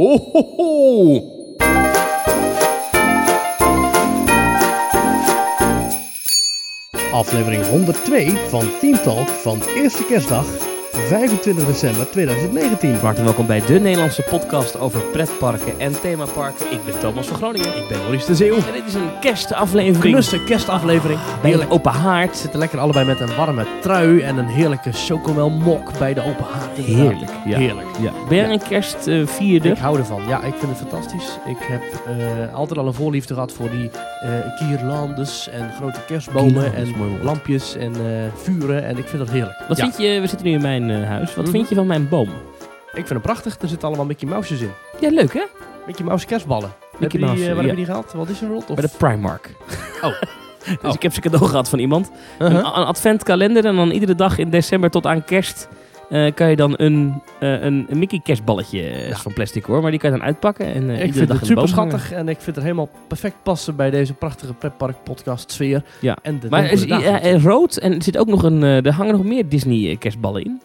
Oh, ho. Aflevering 102 van Team Talk van eerste kerstdag 25 december 2019. Hartelijk welkom bij de Nederlandse podcast over pretparken en themaparken. Ik ben Thomas van Groningen. Ik ben Maurice de Zeeuw. En dit is een kerstaflevering. Knusse kerstaflevering. bij Heerlijk. een open haard. Zitten lekker allebei met een warme trui en een heerlijke chocomelmok bij de open haard. Heerlijk. Ja. Heerlijk. Ja. Ben jij een kerstvierder? Ik hou ervan. Ja, ik vind het fantastisch. Ik heb eh, altijd al een voorliefde gehad voor die eh guirlandes en grote kerstbomen en lampjes en eh, vuren. En ik vind dat heerlijk. Wat Ja, vind je, we zitten nu in mijn eh, huis. Wat Mhm. vind je van mijn boom? Ik vind hem prachtig. Er zitten allemaal Mickey Mouse's in. Ja, leuk hè? Mickey Mouse kerstballen. Heb Mickey Mouse, eh, waar ja. heb je die gehaald? Walt Disney World? Of? Bij de Primark. Oh. dus Oh. ik heb ze cadeau gehad van iemand. Uh-huh. Een, een adventkalender en dan iedere dag in december tot aan kerst... eh, kan je dan een, eh, een, een Mickey kerstballetje, is Ja. van plastic hoor, maar die kan je dan uitpakken en eh, Ik iedere vind dag het in de super schattig en ik vind het helemaal perfect passen bij deze prachtige pretpark podcast sfeer. Ja. En de Maar is, rood en er zit ook nog een. eh, er hangen nog meer Disney kerstballen in.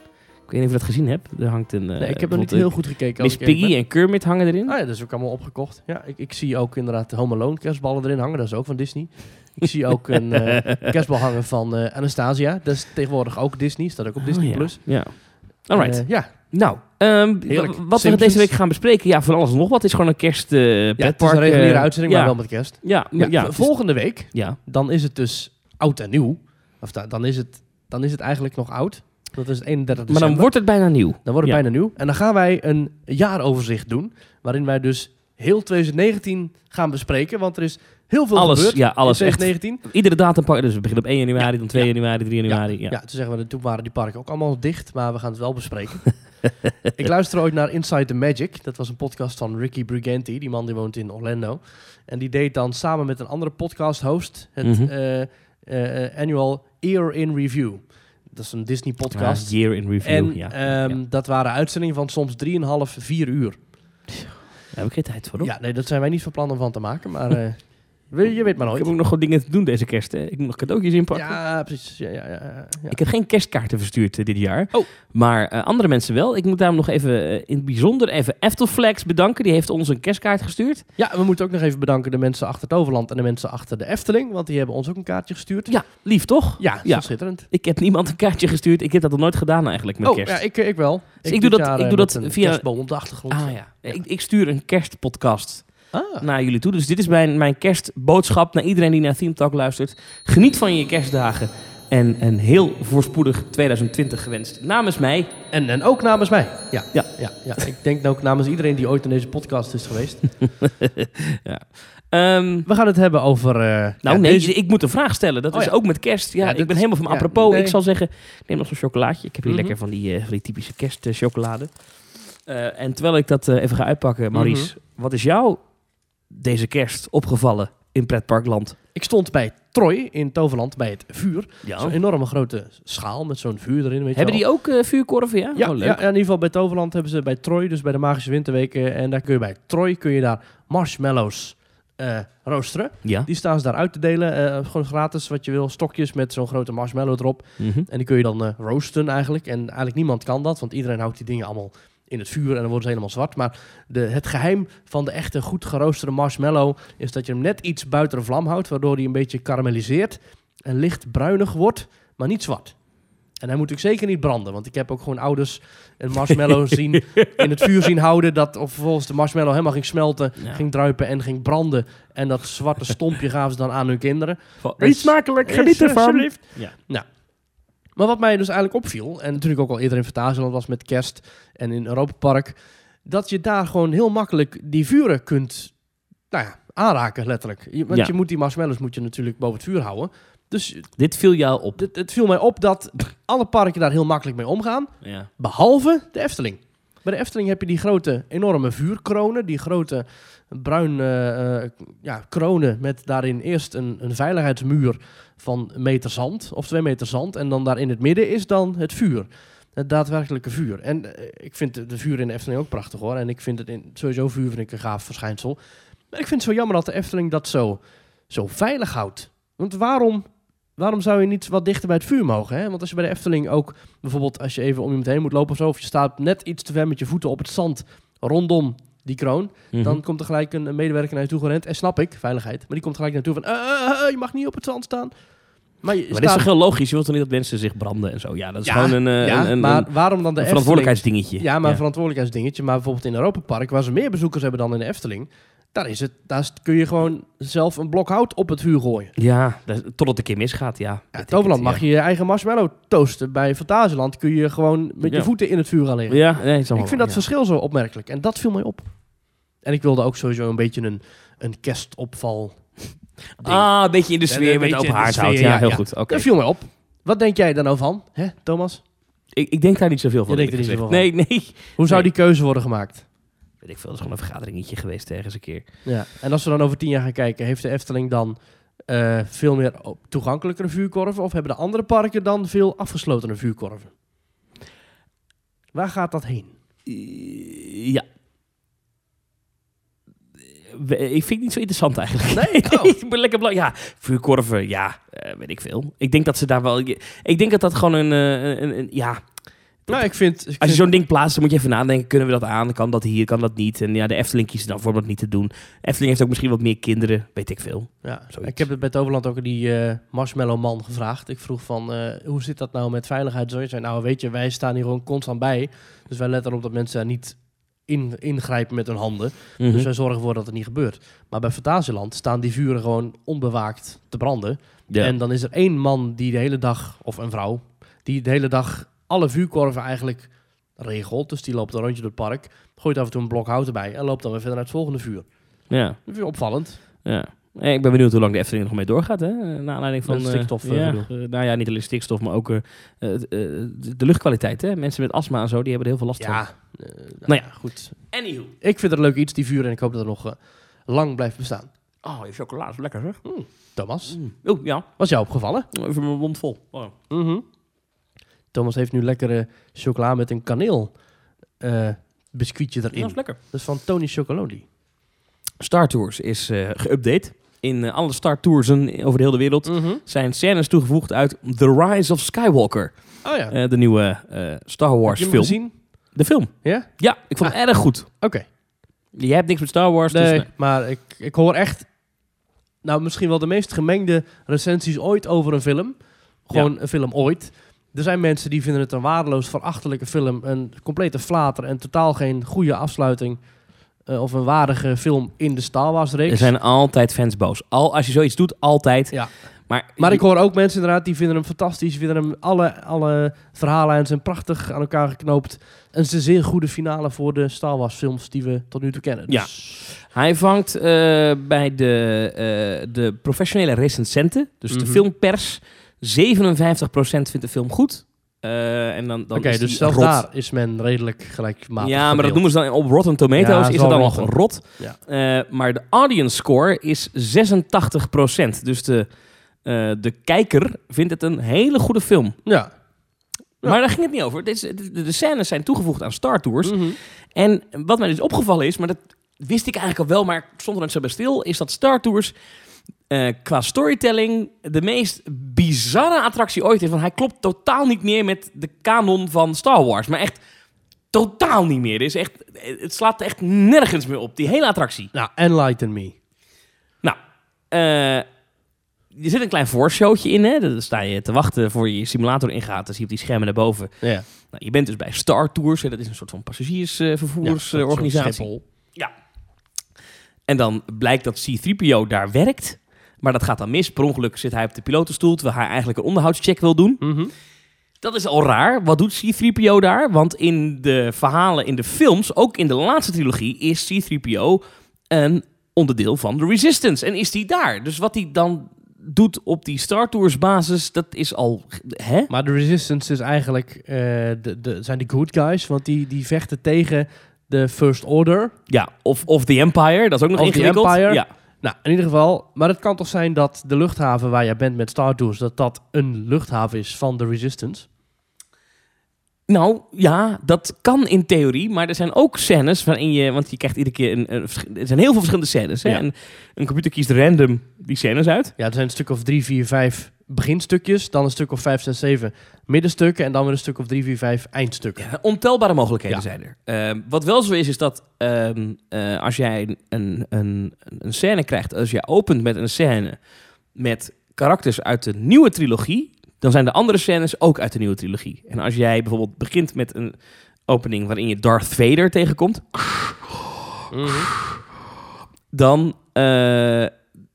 Ik weet niet of je dat gezien hebt. Er hangt een. eh, nee, ik heb nog niet heel eh, goed gekeken. Miss Piggy ben. en Kermit hangen erin. Ah ja, dat is ook allemaal opgekocht. Ja, ik, ik zie ook inderdaad de Home Alone kerstballen erin hangen. Dat is ook van Disney. Ik zie ook een eh, kerstbal hangen van eh, Anastasia. Dat is tegenwoordig ook Disney. Staat ook op Disney+. Oh, ja. Plus. Ja. Alright. Eh, ja. nou, w- wat we deze week gaan bespreken. Ja, van alles en nog wat. Het is gewoon een kerst eh ja, het is een reguliere eh, uitzending, ja, maar wel met kerst. Ja, Ja, ja, volgende week, ja. dan is het dus oud en nieuw. Of da- dan, is het, dan is het eigenlijk nog oud. Dat is het 31 Maar dan wordt het bijna nieuw. Dan wordt het Ja. bijna nieuw. En dan gaan wij een jaaroverzicht doen. Waarin wij dus heel 2019 gaan bespreken. Want er is heel veel Alles, gebeurd ja, alles. in Echt, 2019. iedere datum pakken. Dus we beginnen op 1 januari, Ja, dan 2 ja. januari, 3 januari. Ja. Ja, toen zeggen we, toen waren die parken ook allemaal dicht. Maar we gaan het wel bespreken. ik luisterde ooit naar Inside the Magic. Dat was een podcast van Ricky Briganti. Die man die woont in Orlando. En die deed dan samen met een andere podcast host... het Mhm. eh, eh, annual Year in Review. Dat is een Disney podcast. Ja, year in review. en ja. ehm, ja. dat waren uitzendingen van soms 3,5, 4 uur. Daar heb ik geen tijd voor. Hoor. Ja, nee, dat zijn wij niet van plan om van te maken, maar eh, je weet maar Ik nooit. heb ook nog gewoon dingen te doen deze kerst. Hè. Ik moet nog cadeautjes inpakken. Ja, precies. Ja, ja, ja, ja. Ik heb geen kerstkaarten verstuurd eh, dit jaar. Oh. Maar eh, andere mensen wel. Ik moet daarom nog even eh, in het bijzonder even Eftelflex bedanken. Die heeft ons een kerstkaart gestuurd. Ja, we moeten ook nog even bedanken de mensen achter het Overland en de mensen achter de Efteling, want die hebben ons ook een kaartje gestuurd. Ja, lief toch? Ja, schitterend. Ik heb niemand een kaartje gestuurd. Ik heb dat nog nooit gedaan eigenlijk met oh, kerst. ja, ik, ik wel. Dus ik doe dat- ik doe dat via- kerstboom op de achtergrond. Ah ja. Ik, ik stuur een kerstpodcast Ah. naar jullie toe. Dus dit is mijn, mijn kerstboodschap naar iedereen die naar Theme Talk luistert. Geniet van je kerstdagen. En een heel voorspoedig 2020 gewenst. Namens mij. En, en ook namens mij. Ja. Ja. Ja, ja. Ik denk ook namens iedereen die ooit in deze podcast is geweest. Ehm, We gaan het hebben over... eh, Nou ja, nee, deze- ik moet een vraag stellen. Dat Oh is ja. ook met kerst. Ja, Ja, ik ben is- helemaal van ja, apropos. nee. Ik zal zeggen, neem nog zo'n chocolaatje. Ik heb hier Mhm. lekker van die, eh, van die typische kerstchocolade. Eh en terwijl ik dat even ga uitpakken, Maurice. Wat is jou deze kerst opgevallen in pretparkland? Ik stond bij Troy in Toverland bij het vuur. Ja. Zo'n enorme grote schaal met zo'n vuur erin. Weet je Hebben wel. die ook eh, vuurkorven? Ja, Ja, Oh, ja, in ieder geval bij Toverland hebben ze bij Troy, dus bij de Magische Winterweken. En daar kun je bij Troy kun je daar marshmallows eh, roosteren. Ja. Die staan ze daar uit te delen. eh, gewoon gratis wat je wil. Stokjes met zo'n grote marshmallow erop. Mhm. En die kun je dan roosten eigenlijk. En eigenlijk niemand kan dat, want iedereen houdt die dingen allemaal in het vuur en dan worden ze helemaal zwart. Maar de, het geheim van de echte goed geroosterde marshmallow is dat je hem net iets buiten de vlam houdt, waardoor hij een beetje karamelliseert en licht bruinig wordt, maar niet zwart. En hij moet natuurlijk zeker niet branden, want ik heb ook gewoon ouders een marshmallow zien in het vuur zien houden, dat of vervolgens de marshmallow helemaal ging smelten, Ja. ging druipen en ging branden. En dat zwarte stompje gaven ze dan aan hun kinderen. Eet smakelijk, geniet ervan. Ja. Maar wat mij dus eigenlijk opviel, en natuurlijk ook al eerder in Fantasieland was met kerst en in Europa Park, dat je daar gewoon heel makkelijk die vuren kunt nou ja, aanraken, letterlijk. Je, want Ja. je moet die marshmallows moet je natuurlijk boven het vuur houden. Dus Dit viel jou op. het, het viel mij op dat alle parken daar heel makkelijk mee omgaan, Ja. behalve de Efteling. Bij de Efteling heb je die grote, enorme vuurkronen, die grote bruin eh, eh, ja, kronen met daarin eerst een, een veiligheidsmuur van een meter zand of twee meter zand. En dan daar in het midden is dan het vuur. Het daadwerkelijke vuur. En eh, ik vind de, de vuur in de Efteling ook prachtig hoor. En ik vind het in, sowieso vuur vind ik een gaaf verschijnsel. Maar ik vind het zo jammer dat de Efteling dat zo, zo veilig houdt. Want waarom, waarom zou je niet wat dichter bij het vuur mogen? Hè? Want als je bij de Efteling ook, bijvoorbeeld als je even om iemand heen moet lopen of zo, of je staat net iets te ver met je voeten op het zand rondom die kroon. Mhm. Dan komt er gelijk een, een medewerker naar je toe gerend. En snap ik, veiligheid. Maar die komt gelijk naartoe van... eh, eh, eh, je mag niet op het zand staan. Maar je Maar is toch heel logisch? Je wilt toch niet dat mensen zich branden en zo? Ja, dat is Ja, gewoon een, ja, een, een, maar een waarom dan de Efteling? verantwoordelijkheidsdingetje. Ja, maar een verantwoordelijkheidsdingetje. Maar bijvoorbeeld in Europa Park, waar ze meer bezoekers hebben dan in de Efteling... Daar, is het, daar kun je gewoon zelf een blok hout op het vuur gooien. Ja, dat- totdat het een keer misgaat, ja. Ja, Toverland mag je je eigen marshmallow toasten. Bij Fantasieland kun je gewoon met je voeten in het vuur liggen. Ja, nee, ik vind dat verschil zo opmerkelijk. En dat viel mij op. En ik wilde ook sowieso een beetje een, een kerstopval ding. Ah, een beetje in de sfeer met open haardhout. Ja, heel goed. Oké. Dat viel mij op. Wat denk jij daar nou van, hè, Thomas? Ik, ik denk daar niet zoveel van. Je denkt er gezegd. Nee, nee. Hoe zou Nee. die keuze worden gemaakt? Weet ik veel, dat is gewoon een vergaderingetje geweest ergens een keer. Ja. En als we dan over tien jaar gaan kijken, heeft de Efteling dan eh, veel meer toegankelijkere vuurkorven? Of hebben de andere parken dan veel afgeslotene vuurkorven? Waar gaat dat heen? Ja. Ik vind het niet zo interessant eigenlijk. Nee? Oh. ik ben lekker blij. Ja, vuurkorven, ja, eh, weet ik veel. Ik denk dat ze daar wel... Ik denk dat dat gewoon een... eh, een, een ja, Nou, ik vind... ik Als je zo'n ding plaatst, dan moet je even nadenken. Kunnen we dat aan? Kan dat hier? Kan dat niet? En ja, de Efteling kiest er dan voor om dat niet te doen. Efteling heeft ook misschien wat meer kinderen. Weet ik veel. Ja, Zoiets. ik heb het bij Toverland ook die eh, Marshmallow Man gevraagd. Ik vroeg van, eh, hoe zit dat nou met veiligheid? Zo zei, nou weet je, wij staan hier gewoon constant bij. Dus wij letten erop dat mensen daar niet in, ingrijpen met hun handen. Mhm. Dus wij zorgen ervoor dat het niet gebeurt. Maar bij Fantasieland staan die vuren gewoon onbewaakt te branden. ja. En dan is er één man die de hele dag, of een vrouw, die de hele dag alle vuurkorven eigenlijk regelt. Dus die loopt een rondje door het park, gooit af en toe een blok hout erbij en loopt dan weer verder naar het volgende vuur. ja, Dat opvallend. ja. Eh, Ik ben benieuwd hoe lang de Efteling nog mee doorgaat. Hè? Naar aanleiding van Met eh, stikstof, eh, ja, eh, nou ja, niet alleen stikstof, maar ook eh, eh, eh, de luchtkwaliteit. Hè? Mensen met astma en zo, die hebben er heel veel last van. Ja, eh, nou Nou ja, goed. Anywho. Ik vind het leuk iets, die vuren, en ik hoop dat het nog eh, lang blijft bestaan. Oh, je chocolade is lekker, zeg. Thomas, Mm. Oh, ja. was jou opgevallen? Even mijn mond vol. Oh. Mhm. Thomas heeft nu lekkere chocola met een kaneel eh biscuitje erin. dat is lekker. Dat is van Tony Chocololi. Star Tours is eh geüpdate. In eh, alle Star Toursen over de hele wereld zijn scènes toegevoegd uit The Rise of Skywalker. Oh ja. Eh, de nieuwe eh, Star Heb Wars je hem film. gezien? De film. Ja? Ja, ik vond het erg goed. Oké. Jij hebt niks met Star Wars, dus... Nee, nee. maar ik, ik hoor echt... Nou, misschien wel de meest gemengde recensies ooit over een film. Gewoon een film ooit. Er zijn mensen die vinden het een waardeloos, verachtelijke film. Een complete flater en totaal geen goede afsluiting. eh, of een waardige film in de Star Wars reeks. Er zijn altijd fans boos. Al, als je zoiets doet, altijd. Ja. Maar, Maar ik hoor ook mensen inderdaad die vinden hem fantastisch. Vinden hem alle, alle verhaallijnen zijn prachtig aan elkaar geknoopt. Een zeer goede finale voor de Star Wars films die we tot nu toe kennen. Ja. Dus, Hij vangt eh, bij de, eh, de professionele recensenten, dus de Mhm. filmpers, 57% vindt de film goed. Eh, en dan, dan Oké, dus zelfs rot. daar is men redelijk gelijkmatig Ja, maar dat noemen ze dan op Rotten Tomatoes. Ja, is wel dan nog rot? Ja. Eh, maar de audience score is 86%. Dus de, eh, de kijker vindt het een hele goede film. Ja. Ja. Maar daar ging het niet over. De, de scènes zijn toegevoegd aan Star Tours. Mhm. En wat mij dus opgevallen is, maar dat wist ik eigenlijk al wel, maar ik stond er net zo bij stil, is dat Star Tours eh, qua storytelling de meest bizarre attractie ooit is. Want hij klopt totaal niet meer met de kanon van Star Wars. Maar echt totaal niet meer. Het, is echt, het slaat echt nergens meer op, die hele attractie. Nou, enlighten me. Nou, eh, er zit een klein voorshowtje in. Hè? Dan sta je te wachten voor je simulator ingaat. Dan zie je op die schermen naar boven. Ja. Nou, je bent dus bij Star Tours. Hè? Dat is een soort van passagiersvervoersorganisatie. En dan blijkt dat C-3PO daar werkt. Maar dat gaat dan mis. Per ongeluk zit hij op de pilotenstoel... terwijl hij eigenlijk een onderhoudscheck wil doen. Mhm. Dat is al raar. Wat doet C-3PO daar? Want in de verhalen, in de films... ook in de laatste trilogie... is C-3PO een onderdeel van de Resistance. En is die daar. Dus wat hij dan doet op die Star Tours basis... dat is al... Hè? Maar de Resistance is eigenlijk... eh, de, de, zijn die good guys, want die, die vechten tegen de First Order. Ja, of, of The Empire. Dat is ook nog Of The ingewikkeld. Empire. Ja. Nou, in ieder geval... Maar het kan toch zijn dat de luchthaven waar jij bent met Star Tours... dat dat een luchthaven is van de Resistance? Nou ja, dat kan in theorie, maar er zijn ook scènes waarin je, want je krijgt iedere keer een, er zijn heel veel verschillende scènes. Hè? Ja. En een computer kiest random die scènes uit. Ja, er zijn een stuk of drie, vier, vijf beginstukjes. Dan een stuk of vijf, zes, zeven middenstukken. En dan weer een stuk of drie, vier, vijf eindstukken. Ja, ontelbare mogelijkheden Ja. zijn er. Ehm, wat wel zo is, is dat ehm, eh, als jij een, een, een scène krijgt, als je opent met een scène met karakters uit de nieuwe trilogie, dan zijn de andere scènes ook uit de nieuwe trilogie. En als jij bijvoorbeeld begint met een opening waarin je Darth Vader tegenkomt, dan, eh,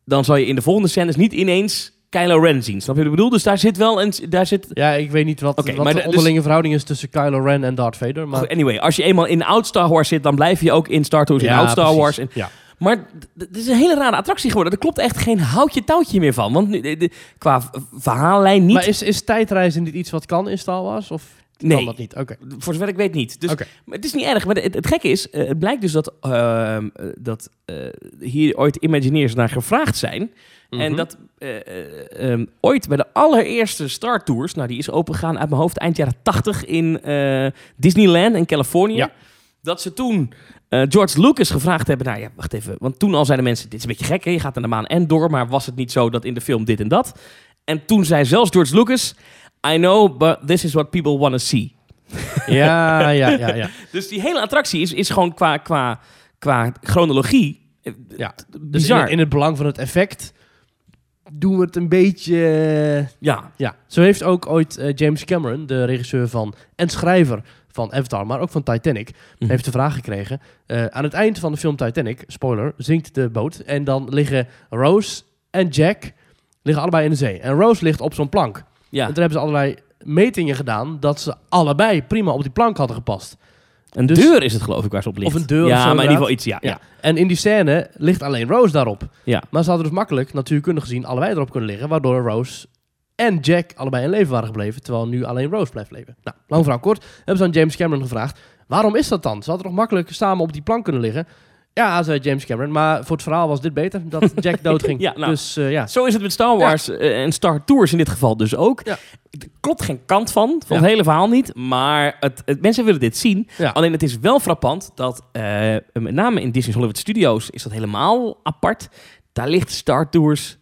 dan zal je in de volgende scènes niet ineens Kylo Ren zien. Snap je wat ik bedoel? Dus daar zit wel een... Daar zit, Ja, ik weet niet wat, Oké, wat maar de dus- onderlinge verhouding is tussen Kylo Ren en Darth Vader. Maar... Anyway, als je eenmaal in oud Star Wars zit, dan blijf je ook in Star in Ja, oud Star precies. Wars. En, Ja. Maar het is een hele rare attractie geworden. Er klopt echt geen houtje touwtje meer van. Want nu- de- de- qua verhaallijn niet. Maar is, is tijdreizen niet iets wat kan in Star Wars? Of nee, kan dat niet? Oké. voor zover ik weet niet. Dus maar het is niet erg. Maar het, het gekke is, eh, het blijkt dus dat, ehm, eh, dat eh, hier ooit Imagineers naar gevraagd zijn. En Mhm. dat eh, eh, ehm, ooit bij de allereerste Star Tours, nou die is opengegaan uit mijn hoofd eind jaren 80 in Disneyland in Californië. Ja. Dat ze toen eh, George Lucas gevraagd hebben, nou ja, wacht even. Want toen al zeiden mensen, dit is een beetje gek, hè? je gaat naar de maan en door. Maar was het niet zo dat in de film dit en dat? En toen zei zelfs George Lucas, I know, but this is what people want to see. Ja, ja, ja, ja. Dus die hele attractie is, is gewoon qua, qua, qua chronologie eh, Ja. Dus bizar. in, in het belang van het effect doen we het een beetje... eh, ja, Ja, zo heeft ook ooit James Cameron, de regisseur van en schrijver van Avatar, maar ook van Titanic, Mhm. heeft de vraag gekregen. eh, aan het eind van de film Titanic, spoiler, zinkt de boot en dan liggen Rose en Jack liggen allebei in de zee. En Rose ligt op zo'n plank. ja. En toen hebben ze allerlei metingen gedaan dat ze allebei prima op die plank hadden gepast. Een Dus- deur is het geloof ik waar ze op ligt. Of een deur Ja, of zo, maar in ieder geval iets, ja. ja. Ja. En in die scène ligt alleen Rose daarop. Ja. Maar ze hadden dus makkelijk, natuurkundig gezien, allebei erop kunnen liggen, waardoor Rose en Jack allebei in leven waren gebleven, terwijl nu alleen Rose blijft leven. Nou, lang verhaal kort, hebben ze aan James Cameron gevraagd, waarom is dat dan? Ze hadden toch makkelijk samen op die plank kunnen liggen? Ja, zei James Cameron, maar voor het verhaal was dit beter, dat Jack doodging. Ja, nou. Dus eh, ja, Zo is het met Star Wars eh, en Star Tours in dit geval dus ook. Ja. Er klopt geen kant van, van Ja. het hele verhaal niet. Maar het, het- mensen willen dit zien. Alleen het is wel frappant dat, eh, met name in Disney's Hollywood Studios, is dat helemaal apart. Daar ligt Star Tours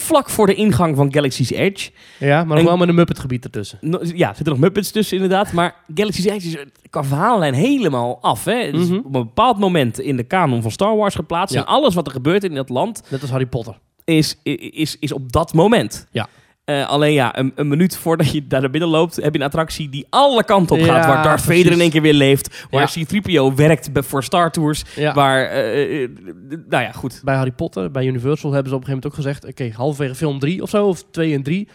vlak voor de ingang van Galaxy's Edge. ja maar nog wel met een Muppet gebied ertussen. No- ja, er zitten nog Muppets tussen inderdaad. Maar Galaxy's Edge is qua verhaallijn helemaal af. Hè? Het is Mhm. op een bepaald moment in de kanon van Star Wars geplaatst. Ja. En alles wat er gebeurt in dat land Net als Harry Potter. is, is, is op dat moment. Ja. Eh, alleen ja, een, een minuut voordat je daar naar binnen loopt, heb je een attractie die alle kanten op Ja, gaat. Waar Darth. Vader in één keer weer leeft. Waar Ja. C-3PO werkt bij- voor Star Tours. Ja. Waar, eh, eh, nou ja, goed. bij Harry Potter, bij Universal, hebben ze op een gegeven moment ook gezegd... oké, halverwege film 3 of zo, of 2 en 3...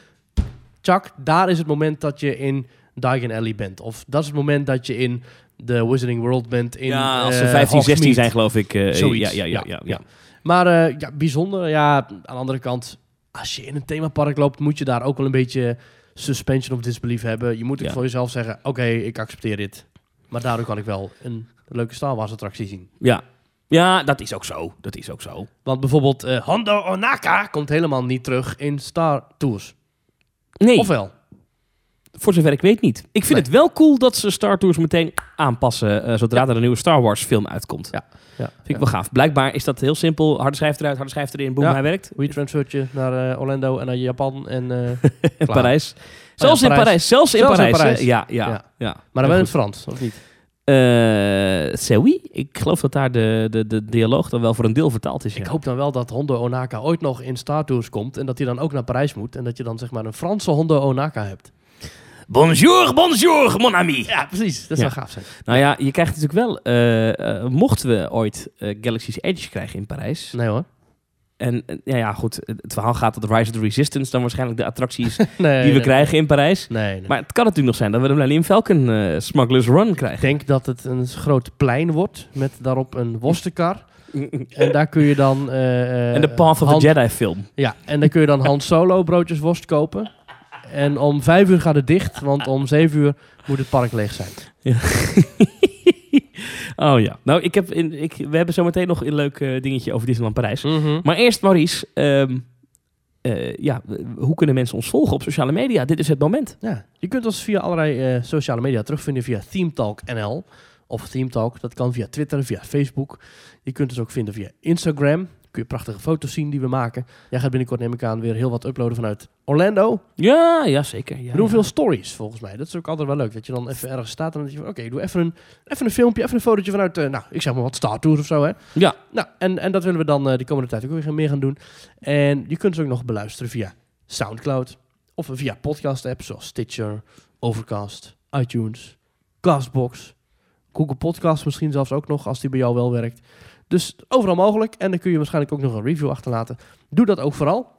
Chuck, daar is het moment dat je in Diagon Alley bent. Of dat is het moment dat je in de Wizarding World bent in ja, als ze eh, 15, 16 Hogsmeade. zijn geloof ik. Zoiets. Ja, ja, ja, ja. Maar ja, bijzonder. Ja, aan de andere kant, als je in een themapark loopt... moet je daar ook wel een beetje suspension of disbelief hebben. Je moet ook Ja. voor jezelf zeggen... oké, ik accepteer dit. Maar daardoor kan ik wel een leuke Star Wars attractie zien. Ja. Ja, dat is ook zo. Dat is ook zo. Want bijvoorbeeld eh, Hondo Onaka komt helemaal niet terug in Star Tours. Nee, Ofwel? Voor zover ik weet niet. Ik vind Nee. het wel cool dat ze Star Tours meteen aanpassen eh, zodra er een nieuwe Star Wars film uitkomt. Ja. Ja, Vind ik wel gaaf. Blijkbaar is dat heel simpel. Harde schijf eruit, harde schijf erin, boem, hij werkt. We transfert je naar eh, Orlando en naar Japan. En, eh, In klaar. Parijs. Zelfs in Parijs. Zelfs in Zelfs Parijs. Ja, ja, Ja. maar dan wel in het Frans, of niet? Eh, c'est oui. Ik geloof dat daar de, de, de dialoog dan wel voor een deel vertaald is. Ja. Ik hoop dan wel dat Hondo Onaka ooit nog in Star Tours komt. En dat hij dan ook naar Parijs moet. En dat je dan zeg maar een Franse Hondo Onaka hebt. Bonjour, bonjour, mon ami. Ja, precies. Dat Ja. zou gaaf zijn. Nou ja, je krijgt natuurlijk wel... eh, eh, mochten we ooit eh, Galaxy's Edge krijgen in Parijs... Nee hoor. En ja, ja, goed, het verhaal gaat dat Rise of the Resistance dan waarschijnlijk de attractie is Nee, die we nee, krijgen in Parijs. Nee, nee. Maar het kan natuurlijk nog zijn dat we de Millennium Falcon Smugglers Run ik krijgen. denk dat het een groot plein wordt. Met daarop een worstenkar. En daar kun je dan... eh, en de Path of Han- the Jedi film. Ja, en dan kun je dan Han Solo broodjes worst kopen. En om vijf uur gaat het dicht, want om zeven uur moet het park leeg zijn. oh ja. Nou, ik heb in, ik, we hebben zo meteen nog een leuk eh, dingetje over Disneyland Parijs. Maar eerst, Maurice. ehm, eh, ja, hoe kunnen mensen ons volgen op sociale media? Dit is het moment. Ja, je kunt ons via allerlei eh, sociale media terugvinden via Themetalk NL of Themetalk. Dat kan via Twitter, via Facebook. Je kunt ons ook vinden via Instagram. Kun je prachtige foto's zien die we maken. Jij gaat binnenkort, neem ik aan, weer heel wat uploaden vanuit Orlando. Ja, ja zeker. Ja, we doen ja. veel stories volgens mij. Dat is ook altijd wel leuk. Dat je dan even ergens staat en dat je van, oké, doe even een, even een filmpje, even een fotootje vanuit, eh, nou, ik zeg maar wat Star Tours of zo, hè. Ja. Nou, en, en dat willen we dan eh, de komende tijd ook weer meer gaan doen. En je kunt ze ook nog beluisteren via Soundcloud of via podcast-apps zoals Stitcher, Overcast, iTunes, Castbox, Google Podcasts misschien zelfs ook nog, als die bij jou wel werkt. Dus overal mogelijk. En dan kun je waarschijnlijk ook nog een review achterlaten. Doe dat ook vooral.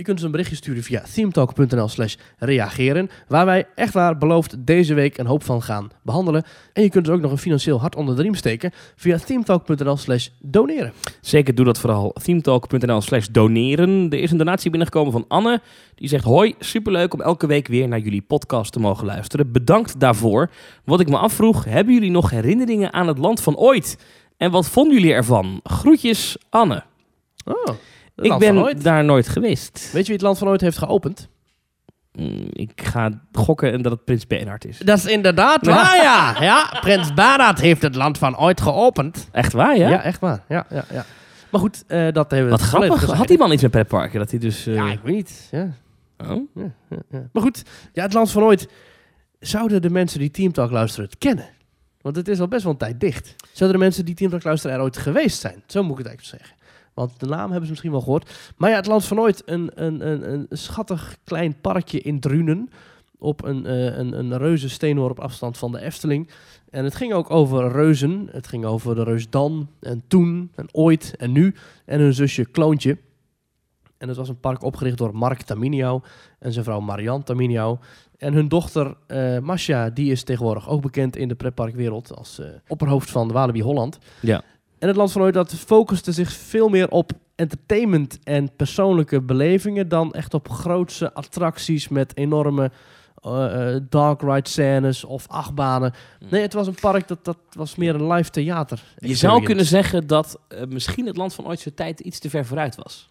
Je kunt dus een berichtje sturen via themetalk.nl slash reageren. Waar wij echt waar beloofd deze week een hoop van gaan behandelen. En je kunt dus ook nog een financieel hart onder de riem steken via themetalk.nl slash doneren. Zeker, doe dat vooral. themetalk.nl slash doneren. Er is een donatie binnengekomen van Anne. Die zegt, hoi, superleuk om elke week weer naar jullie podcast te mogen luisteren. Bedankt daarvoor. Wat ik me afvroeg, hebben jullie nog herinneringen aan het land van ooit? En wat vonden jullie ervan? Groetjes, Anne. Oh, Ik ben daar nooit geweest. Weet je wie het land van ooit heeft geopend? Mm, Ik ga gokken en dat het Prins Bernhard is. Dat is inderdaad waar, ja. Ja, Prins Bernhard heeft het land van ooit geopend. Echt waar, ja? Ja, echt waar. Ja, ja, ja. Maar goed, eh, dat hebben we... Wat grappig. Had die man iets met pretparken? Dat hij dus... eh, Ja, ik weet niet. Ja. oh? Ja. Maar goed, ja, het land van ooit. Zouden de mensen die Teamtalk luisteren het kennen? Want het is al best wel een tijd dicht. Zouden de mensen die luisteren er ooit geweest zijn? Zo moet ik het eigenlijk zeggen. Want de naam hebben ze misschien wel gehoord. Maar ja, het land van ooit, een, een, een, een schattig klein parkje in Drunen. Op een, eh, een, een reuze steenworp afstand van de Efteling. En het ging ook over reuzen. Het ging over de reus Dan en toen en ooit en nu. En hun zusje Kloontje. En het was een park opgericht door Mark Taminiau en zijn vrouw Marianne Taminiau. En hun dochter eh Masha, die is tegenwoordig ook bekend in de pretparkwereld als eh, opperhoofd van Walibi Holland. Ja. En het Land van Ooit dat focuste zich veel meer op entertainment en persoonlijke belevingen dan echt op grootse attracties met enorme eh, dark ride scènes of achtbanen. Nee, het was een park dat, dat was meer een live theater. Je zou kunnen zeggen dat misschien het land van ooit zijn tijd iets te ver vooruit was.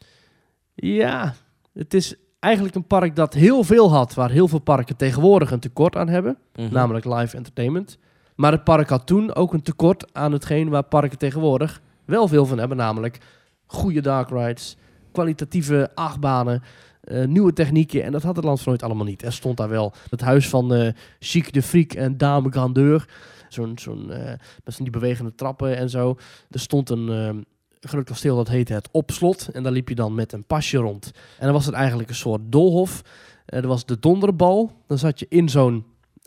Ja, het is eigenlijk een park dat heel veel had, waar heel veel parken tegenwoordig een tekort aan hebben. Mhm. namelijk live entertainment. Maar het park had toen ook een tekort aan hetgeen waar parken tegenwoordig wel veel van hebben, namelijk goede dark rides, kwalitatieve achtbanen, eh, nieuwe technieken. En dat had het land van ooit allemaal niet. Er stond daar wel het huis van eh Chic de Friek en Dame Grandeur. Zo'n, zo'n, eh, met die bewegende trappen en zo. Er stond een eh, groot kasteel dat heette het Opslot. En daar liep je dan met een pasje rond. En dan was het eigenlijk een soort doolhof. Eh, er was de donderbal. Dan zat je in zo'n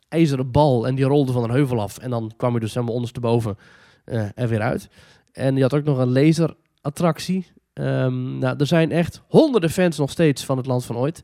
ijzeren bal en die rolde van een heuvel af. En dan kwam je dus helemaal ondersteboven eh er weer uit. En je had ook nog een laserattractie. Ehm nou, er zijn echt honderden fans nog steeds van het Land van Ooit.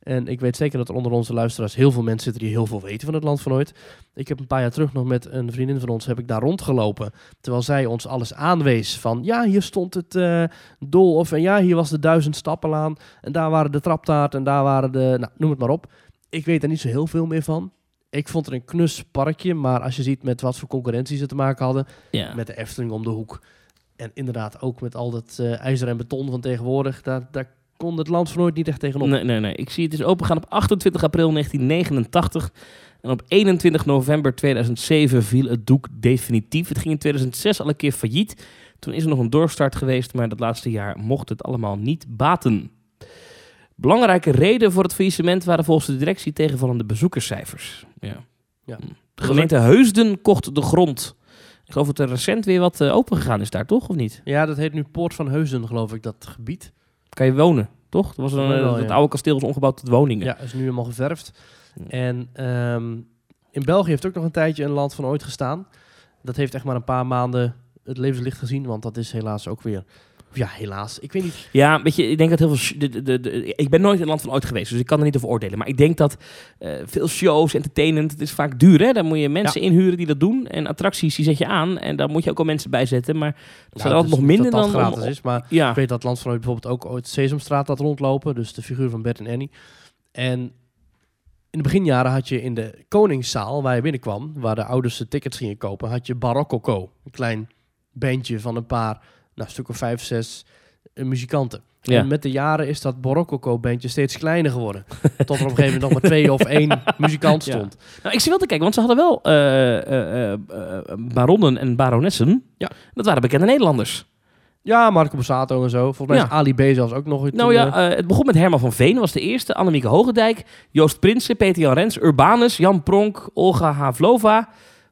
En ik weet zeker dat er onder onze luisteraars heel veel mensen zitten die heel veel weten van het Land van Ooit. Ik heb een paar jaar terug nog met een vriendin van ons, heb ik daar rondgelopen. Terwijl zij ons alles aanwees van, ja, hier stond het eh Doolhof en ja, hier was de duizend stappenlaan. En daar waren de traptaart en daar waren de, nou, noem het maar op. Ik weet er niet zo heel veel meer van. Ik vond het een knus parkje, maar als je ziet met wat voor concurrentie ze te maken hadden, Ja. met de Efteling om de hoek. En inderdaad ook met al dat eh, ijzer en beton van tegenwoordig, daar, daar kon het land van ooit niet echt tegenop. Nee, nee, nee. Ik zie het is opengaan op 28 april 1989. En op 21 november 2007 viel het doek definitief. Het ging in 2006 al een keer failliet. Toen is er nog een doorstart geweest, maar dat laatste jaar mocht het allemaal niet baten. Belangrijke reden voor het faillissement waren volgens de directie tegenvallende bezoekerscijfers. Ja. Ja. De gemeente Heusden kocht de grond. Ik geloof dat er recent weer wat eh, open gegaan is daar, toch? Of niet? Ja, dat heet nu Poort van Heusden, geloof ik, dat gebied. Kan je wonen, toch? Dat was een, wel, het ja. oude kasteel is omgebouwd tot woningen. Ja, is nu helemaal geverfd. En ehm, in België heeft ook nog een tijdje een land van ooit gestaan. Dat heeft echt maar een paar maanden het levenslicht gezien, want dat is helaas ook weer... Ja, helaas. Ik weet niet. Ja, weet je, ik denk dat heel veel. De, de, de, ik ben nooit in het land van ooit geweest, dus ik kan er niet over oordelen. Maar ik denk dat eh, veel shows, entertainment, het is vaak duur. Hè? Dan moet je mensen inhuren die dat doen. En attracties, die zet je aan. En daar moet je ook al mensen bij zetten. Maar dat zijn Nou, altijd nog is minder dat dan. dat om- gratis is, maar Ja, Ik weet dat Land van Ooit bijvoorbeeld ook ooit Sesamstraat had rondlopen. Dus de figuur van Bert en Annie. En in de beginjaren had je in de Koningszaal, waar je binnenkwam, waar de ouders de tickets gingen kopen, had je Barocco. Een klein bandje van een paar, nou, een stuk of vijf, zes eh, muzikanten. Ja. En met de jaren is dat Borokoko-bandje steeds kleiner geworden. Tot er op een gegeven moment nog maar twee of één muzikant Ja. stond. Nou, ik zie wel te kijken, want ze hadden wel eh, eh, baronnen en baronessen. Ja. Dat waren bekende Nederlanders. Ja, Marco Borsato en zo. Volgens mij Ja. is Ali B zelfs ook nog... Nou ja, eh, het begon met Herman van Veen, was de eerste. Annemieke Hogendijk, Joost Prinsen, Peter Jan Rens, Urbanus, Jan Pronk, Olga Havlova,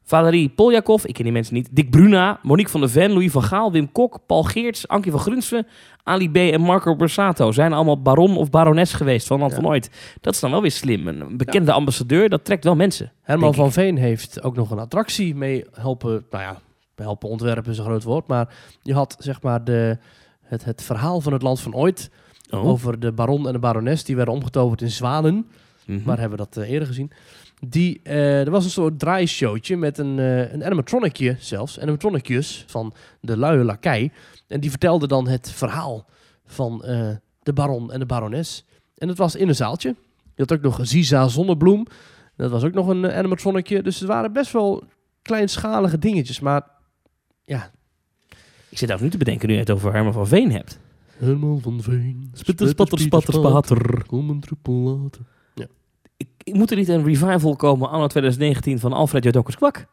Valerie Poljakov, ik ken die mensen niet, Dick Bruna, Monique van der Ven, Louis van Gaal, Wim Kok, Paul Geerts, Ankie van Grunsven, Ali B. en Marco Borsato zijn allemaal baron of barones geweest van Land Ja. van Ooit. Dat is dan wel weer slim. Een bekende ambassadeur, dat trekt wel mensen. Herman van Veen heeft ook nog een attractie mee helpen... Nou ja, helpen ontwerpen is een groot woord. Maar je had zeg maar de, het, het verhaal van het land van ooit... Oh. over de baron en de barones. Die werden omgetoverd in zwanen. Mhm. Maar hebben we dat eh, eerder gezien. Die, eh, er was een soort draaishowtje met een, eh een animatronicje zelfs. Animatronicjes van de luie lakij. En die vertelde dan het verhaal van eh, de baron en de barones. En dat was in een zaaltje. Je had ook nog Ziza Zonnebloem. Dat was ook nog een animatronicje. Dus het waren best wel kleinschalige dingetjes. Maar ja, Ik zit daar nu te bedenken nu je het over Herman van Veen hebt. Herman van Veen. Spitter, spatter, spatter, spatter. Kom een druppel later. Ik, moet er niet een revival komen anno 2019 van Alfred Jodokus Kwak?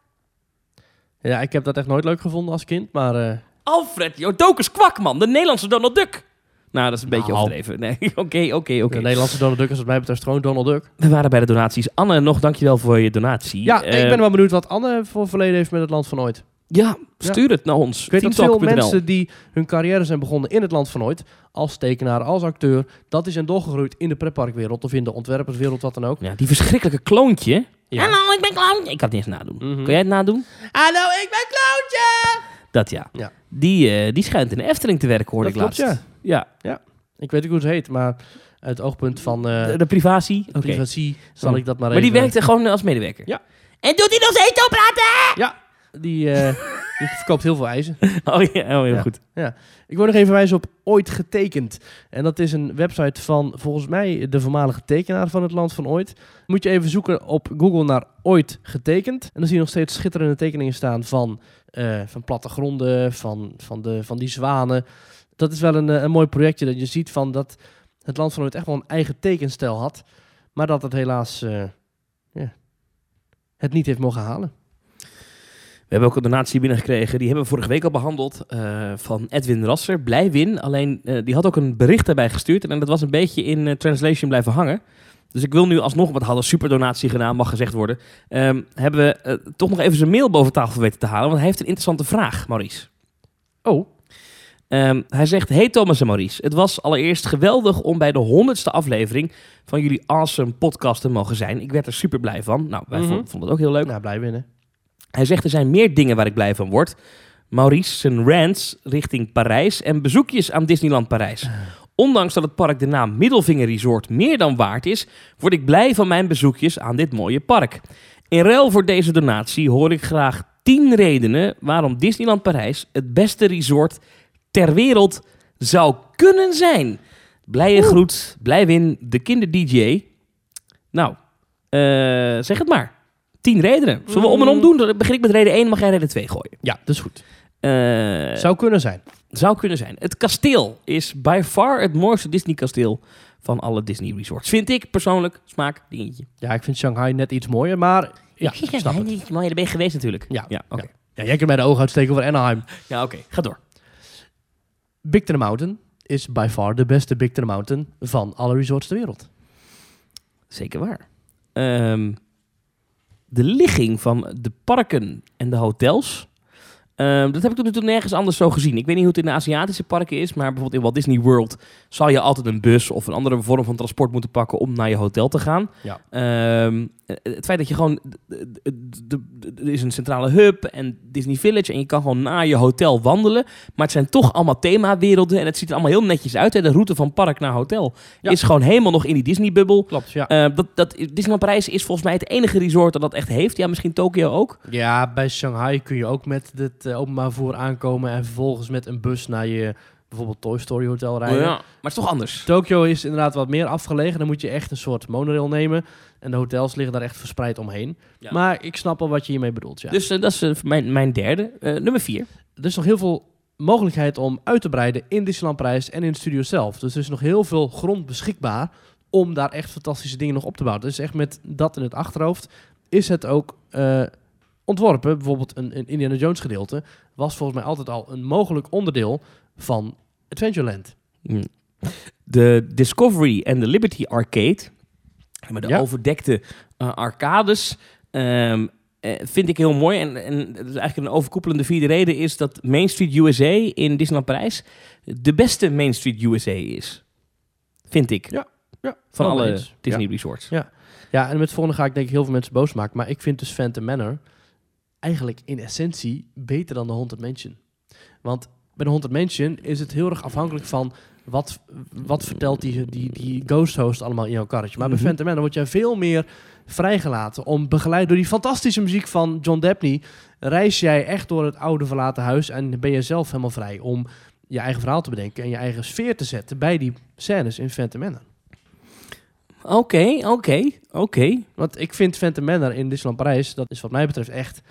Ja, ik heb dat echt nooit leuk gevonden als kind. Maar eh, Alfred Jodokus Kwak, man. De Nederlandse Donald Duck. Nou, dat is een beetje Nou. overdreven. Nee, oké, oké, oké. de Nederlandse Donald Duck is wat mij betreft gewoon Donald Duck. We waren bij de donaties. Anne, nog dankjewel voor je donatie. Ja, Eh, ik ben wel benieuwd wat Anne voor verleden heeft met het land van ooit. Ja, stuur het naar ons. Ik weet dat veel mensen die hun carrière zijn begonnen in het land van ooit, als tekenaar, als acteur, dat die zijn doorgegroeid in de pretparkwereld of in de ontwerperswereld, wat dan ook. Ja, die verschrikkelijke kloontje. Ja. Hallo, ik ben kloontje. Ik kan het niet eens nadoen. Mhm. Kun jij het nadoen? Hallo, ik ben Kloontje! Dat ja. Ja. Die, eh, die schijnt in de Efteling te werken, hoorde Dat ik klopt, laatst. ja. Ja. Ik weet niet hoe ze heet, maar uit het oogpunt van eh De, de privatie. Zal Oh. ik dat maar, Maar die even... werkte gewoon als medewerker. Ja. En doet hij nog steeds oppraten? Ja, die, die verkoopt heel veel ijzer. Oh ja, oh, heel Ja. goed. Ik wil nog even wijzen op Ooit Getekend. En dat is een website van volgens mij de voormalige tekenaar van het land van Ooit. Moet je even zoeken op Google naar Ooit Getekend. En dan zie je nog steeds schitterende tekeningen staan van, eh, van plattegronden, van, van, de, van die zwanen. Dat is wel een, eh, een mooi projectje dat je ziet van dat het land van Ooit echt wel een eigen tekenstijl had. Maar dat het helaas ja, het niet heeft mogen halen. We hebben ook een donatie binnengekregen. Die hebben we vorige week al behandeld. eh, van Edwin Rasser. Blij win. Alleen eh, die had ook een bericht daarbij gestuurd. En dat was een beetje in eh, translation blijven hangen. Dus ik wil nu alsnog, want we hadden een superdonatie gedaan, mag gezegd worden. ehm, hebben we toch nog even zijn mail boven tafel weten te halen. Want hij heeft een interessante vraag, Maurice. Oh, Ehm, hij zegt: Hey Thomas en Maurice. Het was allereerst geweldig om bij de honderdste aflevering van jullie awesome podcast te mogen zijn. Ik werd er super blij van. Nou, wij Mhm. vonden, vonden het ook heel leuk. nou blij winnen. Hij zegt er zijn meer dingen waar ik blij van word. Maurice zijn rants richting Parijs en bezoekjes aan Disneyland Parijs. Ondanks dat het park de naam Middelvinger Resort meer dan waard is, word ik blij van mijn bezoekjes aan dit mooie park. In ruil voor deze donatie hoor ik graag 10 redenen waarom Disneyland Parijs het beste resort ter wereld zou kunnen zijn. Blije groet, blij win, de kinder-DJ. Nou, eh, zeg het maar. 10 redenen. Zullen we om en om doen? Dan begin ik met reden 1, mag jij reden 2 gooien. Ja, dat is goed. Eh, Zou kunnen zijn. zou kunnen zijn. Het kasteel is by far het mooiste Disney kasteel van alle Disney resorts. Vind ik persoonlijk. Smaak, dingetje. Ja, ik vind Shanghai net iets mooier, maar ja, ik snap het. niet mooi. Daar ben je geweest natuurlijk. Ja, ja oké. Ja, jij kunt mij de ogen uitsteken over Anaheim. Ja, oké. Ga door. Big Thunder Mountain is by far de beste Big Thunder Mountain van alle resorts ter wereld. Zeker waar. Ehm, de ligging van de parken en de hotels. Ehm, dat heb ik tot nu toe nergens anders zo gezien. Ik weet niet hoe het in de Aziatische parken is, maar bijvoorbeeld in Walt Disney World zal je altijd een bus of een andere vorm van transport moeten pakken om naar je hotel te gaan. Ja. Ehm, het feit dat je gewoon, er is een centrale hub en Disney Village en je kan gewoon naar je hotel wandelen, maar het zijn toch allemaal themawerelden en het ziet er allemaal heel netjes uit. Hè? De route van park naar hotel Ja. is gewoon helemaal nog in die Disney-bubbel. Klopt, ja. Eh, dat, dat, Disneyland Parijs is volgens mij het enige resort dat dat echt heeft. Ja, misschien Tokio ook. ja, bij Shanghai kun je ook met het eh, openbaar vervoer aankomen en vervolgens met een bus naar je bijvoorbeeld Toy Story Hotel rijden. Maar het is toch anders. Tokio is inderdaad wat meer afgelegen. Dan moet je echt een soort monorail nemen. En de hotels liggen daar echt verspreid omheen. Ja. Maar ik snap al wat je hiermee bedoelt, ja. Dus eh, dat is eh, mijn, mijn derde. Nummer vier. er is nog heel veel mogelijkheid om uit te breiden in Disneyland Parijs en in de studio zelf. Dus er is nog heel veel grond beschikbaar om daar echt fantastische dingen nog op te bouwen. Dus echt met dat in het achterhoofd is het ook ontworpen. Bijvoorbeeld een, een Indiana Jones gedeelte was volgens mij altijd al een mogelijk onderdeel van Adventureland. Mm. De Discovery en de Liberty Arcade, met de Ja. overdekte eh, arcades, ehm, eh, vind ik heel mooi. En, en dat is eigenlijk een overkoepelende vierde reden is dat Main Street USA in Disneyland Parijs de beste Main Street USA is. Vind ik. Ja, Ja, Van alle. Disney Ja. resorts. Ja. Ja, en met het volgende ga ik denk ik heel veel mensen boos maken. Maar ik vind dus Phantom Manor eigenlijk in essentie beter dan de Haunted Mansion. Want bij de Haunted Mansion is het heel erg afhankelijk van wat, wat vertelt die, die, die ghost host allemaal in jouw karretje. Maar Mhm. bij Phantom Manor word jij veel meer vrijgelaten om begeleid door die fantastische muziek van John Debney reis jij echt door het oude verlaten huis en ben je zelf helemaal vrij om je eigen verhaal te bedenken en je eigen sfeer te zetten bij die scènes in Phantom Manor. Oké, oké, oké. Want ik vind Phantom Manor in Disneyland Parijs, dat is wat mij betreft echt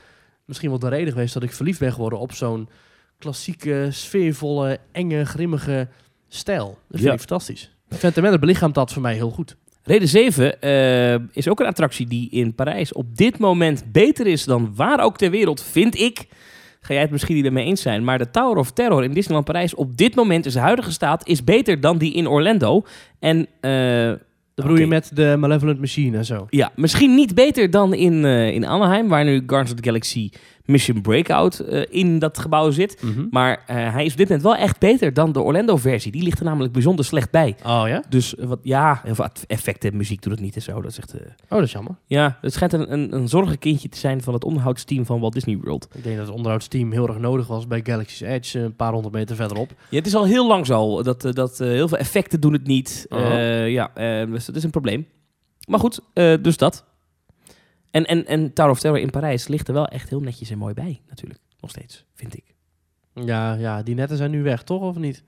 misschien wel de reden geweest dat ik verliefd ben geworden op zo'n klassieke, sfeervolle, enge, grimmige stijl. Dat vind Ja. ik fantastisch. Phantom belichaamt dat voor mij heel goed. Reden 7 eh, is ook een attractie die in Parijs op dit moment beter is dan waar ook ter wereld, vind ik. Ga jij het misschien niet me eens zijn, maar de Tower of Terror in Disneyland Parijs op dit moment in zijn huidige staat is beter dan die in Orlando. En eh, Dat bedoel je met de Malevolent Machine en zo. ja, misschien niet beter dan in, eh, in Anaheim, waar nu Guardians of the Galaxy Mission Breakout eh, in dat gebouw zit. Maar eh, hij is op dit moment wel echt beter dan de Orlando-versie. Die ligt er namelijk bijzonder slecht bij. Oh ja? Dus eh, wat, ja, heel veel effecten, muziek doet het niet en zo. Dat is echt... Oh, dat is jammer. Ja, het schijnt een, een, een zorgenkindje te zijn van het onderhoudsteam van Walt Disney World. Ik denk dat het onderhoudsteam heel erg nodig was bij Galaxy's Edge, een paar honderd meter verderop. Ja, het is al heel lang zo. Dat, dat heel veel effecten doen het niet. Eh, ja, dus dat is een probleem. Maar goed, dus dat. En, en, en Tower of Terror in Parijs ligt er wel echt heel netjes en mooi bij, natuurlijk. Nog steeds, vind ik. Ja, ja, die netten zijn nu weg, toch? Of niet?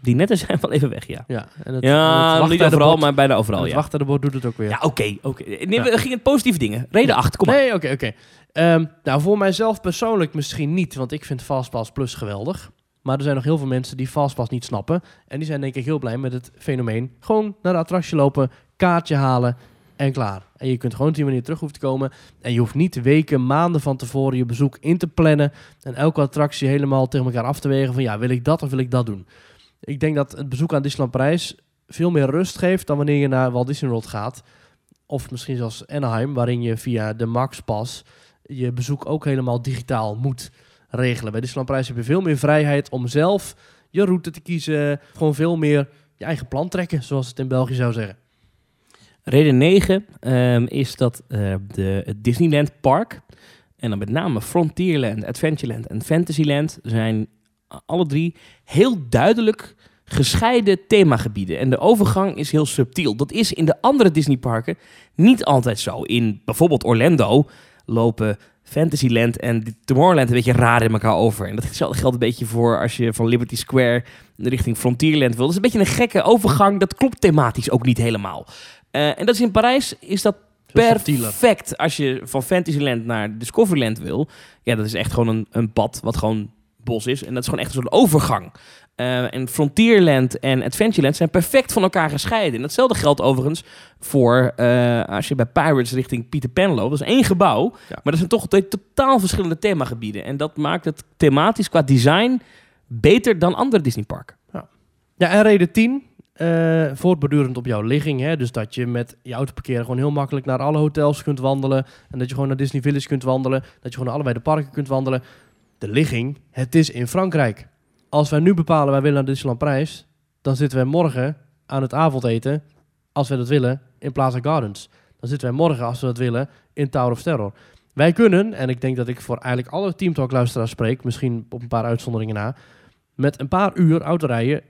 Die netten zijn wel even weg, ja. Ja, en het, ja, het niet overal, maar bijna overal, het ja. wachttijdbord doet het ook weer. Ja, oké, oké. Nee, Ja. we gingen positieve dingen. Reden 8, kom maar. Nee, oké, oké. Ehm, nou, voor mijzelf persoonlijk misschien niet, want ik vind Fastpass Plus geweldig. Maar er zijn nog heel veel mensen die Fastpass niet snappen. En die zijn denk ik heel blij met het fenomeen. Gewoon naar de attractie lopen, kaartje halen en klaar. En je kunt gewoon op die manier terug hoeven te komen. En je hoeft niet weken, maanden van tevoren je bezoek in te plannen. En elke attractie helemaal tegen elkaar af te wegen van ja, wil ik dat of wil ik dat doen. Ik denk dat het bezoek aan Disneyland Parijs veel meer rust geeft dan wanneer je naar Walt Disney World gaat. Of misschien zelfs Anaheim, waarin je via de Max Pass je bezoek ook helemaal digitaal moet regelen. Bij Disneyland Parijs heb je veel meer vrijheid om zelf je route te kiezen. Gewoon veel meer je eigen plan trekken, zoals het in België zou zeggen. Reden 9 ehm, is dat eh, de het Disneyland Park, en dan met name Frontierland, Adventureland en Fantasyland, zijn alle drie heel duidelijk gescheiden themagebieden. En de overgang is heel subtiel. Dat is in de andere Disneyparken niet altijd zo. In bijvoorbeeld Orlando lopen Fantasyland en Tomorrowland een beetje raar in elkaar over. En dat geldt een beetje voor als je van Liberty Square richting Frontierland wil. Dat is een beetje een gekke overgang. Dat klopt thematisch ook niet helemaal. Eh, en dat is in Parijs is dat perfect als je van Fantasyland naar Discoveryland wil. Ja, dat is echt gewoon een, een pad wat gewoon bos is. En dat is gewoon echt een soort overgang. Eh, en Frontierland en Adventureland zijn perfect van elkaar gescheiden. En datzelfde geldt overigens voor eh, als je bij Pirates richting Peter Pan loopt. Dat is één gebouw, Ja. maar dat zijn toch twee totaal verschillende themagebieden. En dat maakt het thematisch qua design beter dan andere Disneyparken. Ja, en reden 10, eh voortbordurend op jouw ligging. Hè? Dus dat je met je auto parkeren gewoon heel makkelijk naar alle hotels kunt wandelen. En dat je gewoon naar Disney Village kunt wandelen. Dat je gewoon naar allebei de parken kunt wandelen. De ligging, het is in Frankrijk. Als wij nu bepalen wij willen naar Disneyland Parijs, dan zitten wij morgen aan het avondeten, als we dat willen, in Plaza Gardens. Dan zitten wij morgen, als we dat willen, in Tower of Terror. Wij kunnen, en ik denk dat ik voor eigenlijk alle Team Talk luisteraars spreek, misschien op een paar uitzonderingen na, met een paar uur autorijden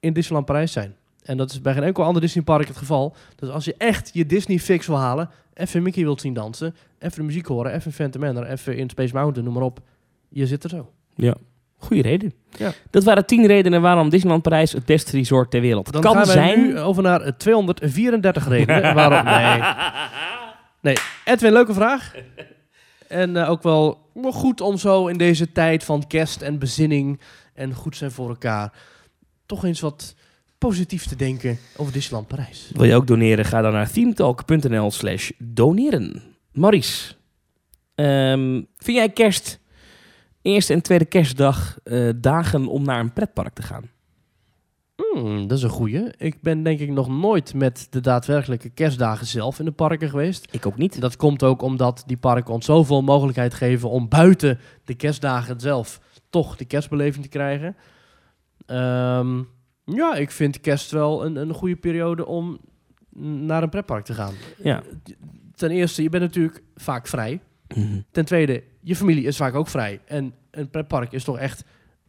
in Disneyland Parijs zijn. En dat is bij geen enkel ander Disneypark het geval. Dus als je echt je Disney fix wil halen, even Mickey wilt zien dansen, even de muziek horen, even Phantom Manor, even in Space Mountain, noem maar op. Je zit er zo. Ja. Goeie reden. Ja. Dat waren tien redenen waarom Disneyland Parijs het beste resort ter wereld Dan kan gaan zijn. nu over naar eh, 234 redenen. waarom? Nee. Nee. Edwin, leuke vraag. En eh, ook wel goed om zo in deze tijd van kerst en bezinning en goed zijn voor elkaar, toch eens wat positief te denken over Disneyland Parijs. Wil je ook doneren? Ga dan naar themetalk.nl slash doneren. Maurice, ehm, vind jij kerst, eerste en tweede kerstdag, eh, dagen om naar een pretpark te gaan? Hmm, dat is een goeie. Ik ben denk ik nog nooit met de daadwerkelijke kerstdagen zelf in de parken geweest. Ik ook niet. Dat komt ook omdat die parken ons zoveel mogelijkheid geven om buiten de kerstdagen zelf toch de kerstbeleving te krijgen. Ehm, ja, ik vind kerst wel een, een goede periode om naar een pretpark te gaan. Ja. Ten eerste, je bent natuurlijk vaak vrij. Ten tweede, je familie is vaak ook vrij. En een pretpark is toch echt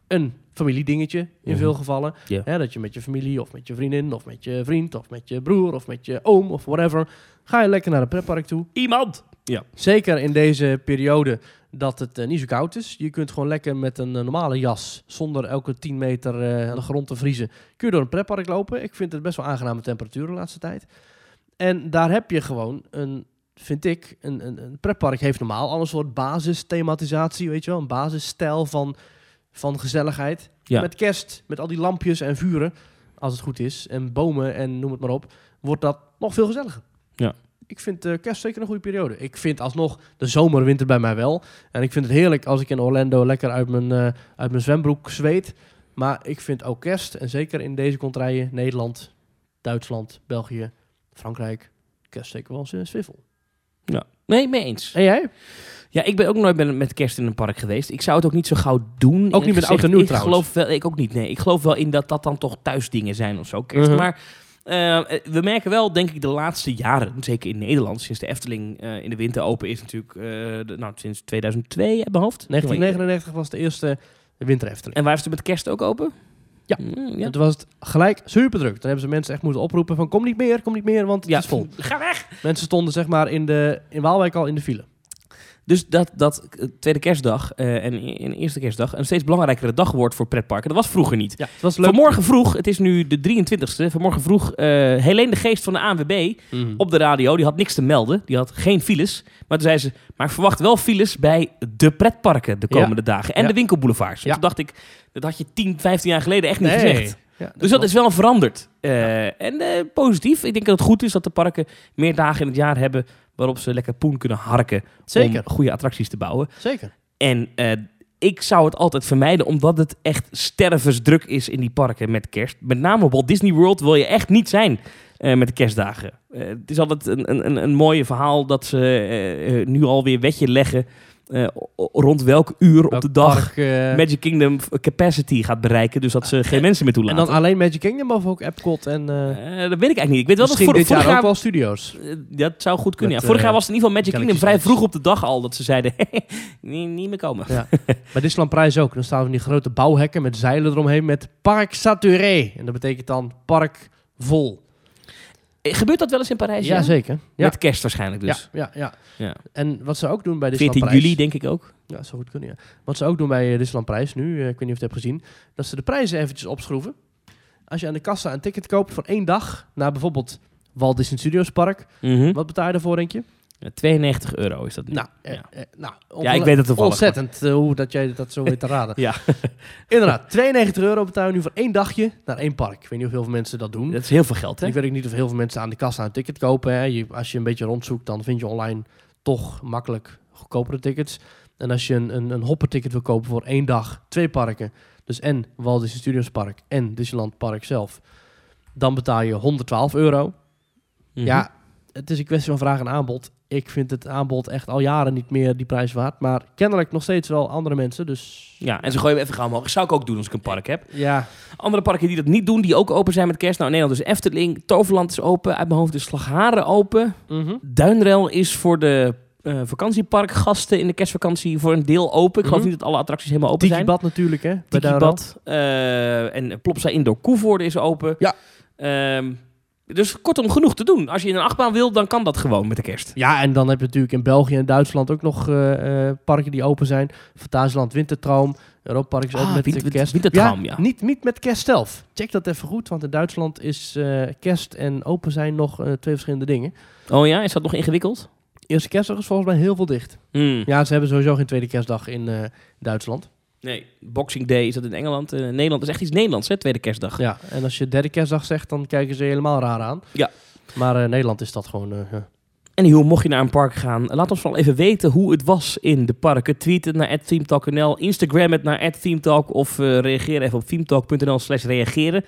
een familiedingetje in Mhm. veel gevallen. Ja. Hè, dat je met je familie of met je vriendin of met je vriend of met je broer of met je oom of whatever... ga je lekker naar een pretpark toe. Iemand! Zeker in deze periode dat het eh, niet zo koud is. Je kunt gewoon lekker met een eh, normale jas, zonder elke 10 meter eh, aan de grond te vriezen, kun je door een pretpark lopen. Ik vind het best wel aangename temperatuur de laatste tijd. En daar heb je gewoon een, vind ik, een, een, een pretpark heeft normaal al een soort basisthematisatie, weet je wel, een basisstijl van, van gezelligheid. Ja. Met kerst, met al die lampjes en vuren, als het goed is, en bomen en noem het maar op, wordt dat nog veel gezelliger. Ja. Ik vind eh, kerst zeker een goede periode. Ik vind alsnog de zomer, winter bij mij wel. En ik vind het heerlijk als ik in Orlando lekker uit mijn, eh, uit mijn zwembroek zweet. Maar ik vind ook kerst, en zeker in deze contraien, Nederland, Duitsland, België, Frankrijk, kerst zeker wel eens een swivel. Nee, mee eens. En jij? Ja, ik ben ook nooit met- met kerst in een park geweest. Ik zou het ook niet zo gauw doen. Ook niet met oud en nieuw Ik trouwens. geloof wel, ik ook niet, nee. Ik geloof wel in dat dat dan toch thuisdingen zijn of zo, kerst. Mhm. Maar eh, we merken wel, denk ik, de laatste jaren, zeker in Nederland, sinds de Efteling eh, in de winter open is natuurlijk, eh, de- nou, sinds 2002 uit mijn hoofd. 1999 was de eerste winter Efteling. En waar is het met kerst ook open? Ja. Mm, ja. En toen was het gelijk super druk. Dan hebben ze mensen echt moeten oproepen van kom niet meer, kom niet meer, want het Ja, is vol. ga weg! Mensen stonden zeg maar in, de, in Waalwijk al in de file. Dus dat, dat eh, tweede kerstdag eh, en en eerste kerstdag een steeds belangrijkere dag wordt voor pretparken. Dat was vroeger niet. Ja, het was leuk. Vanmorgen vroeg, het is nu de 23ste, vanmorgen vroeg eh Helene de Geest van de ANWB Mhm. op de radio. Die had niks te melden, die had geen files. Maar toen zei ze, maar verwacht wel files bij de pretparken de Ja. komende dagen. En Ja. de winkelboulevards. Toen dacht ik, dat had je 10, 15 jaar geleden echt niet Nee. gezegd. Ja, Dus dat is wel veranderd. En positief. Ik denk dat het goed is dat de parken meer dagen in het jaar hebben... waarop ze lekker poen kunnen harken Zeker, om goede attracties te bouwen. zeker. En eh, ik zou het altijd vermijden, omdat het echt stervensdruk is in die parken met kerst. Met name Walt Disney World wil je echt niet zijn eh, met de kerstdagen. Eh, het is altijd een, een, een, mooie verhaal dat ze nu alweer wetje leggen eh, rond welk uur op de dag park, eh, Magic Kingdom capacity gaat bereiken. Dus dat ze geen mensen meer en toelaten. dan alleen Magic Kingdom of ook Epcot en eh dat weet ik eigenlijk niet. Ik weet wel dat misschien dit vorig jaar ook wel studio's. Dat zou goed kunnen. Met, ja. Vorig jaar was het in ieder geval Magic Kingdom vrij vroeg op de dag al dat ze zeiden niet, niet meer komen. Ja. Bij Disneyland Prijs ook. Dan staan er die grote bouwhekken met zeilen eromheen met Parc Saturé. En dat betekent dan park vol. Gebeurt dat wel eens in Parijs? Ja, zeker. Ja. Met kerst waarschijnlijk dus. Ja, ja, ja. Ja. En wat ze ook doen bij Disneyland 14 Prijs... juli denk ik ook. Ja, dat zou goed kunnen, ja. Wat ze ook doen bij Disneyland Prijs nu, eh, ik weet niet of je het hebt gezien, dat ze de prijzen eventjes opschroeven. Als je aan de kassa een ticket koopt voor één dag naar bijvoorbeeld Walt Disney Studios Park, Mhm. wat betaal je daarvoor, denk je? Ja, 92 euro is dat nu. Nou, eh, Ja. eh, nou Ja, ik weet het toevallig. Ontzettend eh, hoe dat jij dat zo weet te raden. Ja, Inderdaad, 92 euro betaal je nu voor één dagje naar één park. Ik weet niet of heel veel mensen dat doen. dat is heel veel geld hè? Ik weet ook niet of heel veel mensen aan de kassa een ticket kopen. Hè. Je, als je een beetje rondzoekt, dan vind je online toch makkelijk goedkopere tickets. En als je een, een, een hopperticket wil kopen voor één dag, twee parken, dus en Walt Disney Studios Park en Disneyland Park zelf, dan betaal je 112 euro. Mhm. Ja, het is een kwestie van vraag en aanbod. Ik vind het aanbod echt al jaren niet meer die prijs waard. Maar kennelijk nog steeds wel andere mensen. Dus Ja, en ze gooien hem even gauw omhoog. Zou ik ook doen als ik een park heb. ja, Andere parken die dat niet doen, die ook open zijn met kerst. Nou, in Nederland is Efteling, Toverland is open. Uit mijn hoofd is Slagharen open. mhm. Duinrel is voor de eh, vakantieparkgasten in de kerstvakantie voor een deel open. Ik geloof Mhm. niet dat alle attracties helemaal open zijn. Tikibad natuurlijk hè. Duinrel. Tikibad. eh en Plopsa Indoor Koevoorde is open. Ja. Ehm, dus kortom, genoeg te doen. Als je in een achtbaan wil, dan kan dat gewoon met de kerst. Ja, en dan heb je natuurlijk in België en Duitsland ook nog eh, eh, parken die open zijn. Fantasieland Wintertraum. Europa Park is ook Ah, met Winter- de kerst. Wintertraum, ja. Niet, niet met kerst zelf. Check dat even goed, want in Duitsland is eh, kerst en open zijn nog eh, twee verschillende dingen. Oh ja, is dat nog ingewikkeld? Eerste kerstdag is volgens mij heel veel dicht. Hmm. Ja, ze hebben sowieso geen tweede kerstdag in eh, Duitsland. Nee, Boxing Day is dat in Engeland. Eh, Nederland is echt iets Nederlands, hè? Tweede kerstdag. Ja, en als je derde kerstdag zegt, dan kijken ze je helemaal raar aan. Ja. Maar eh, Nederland is dat gewoon... eh, ja. En hoe mocht je naar een park gaan, laat ons vooral even weten hoe het was in de parken. Tweet het naar @themetalk.nl, Instagram het naar @themetalk of reageer even op themetalk.nl slash reageren.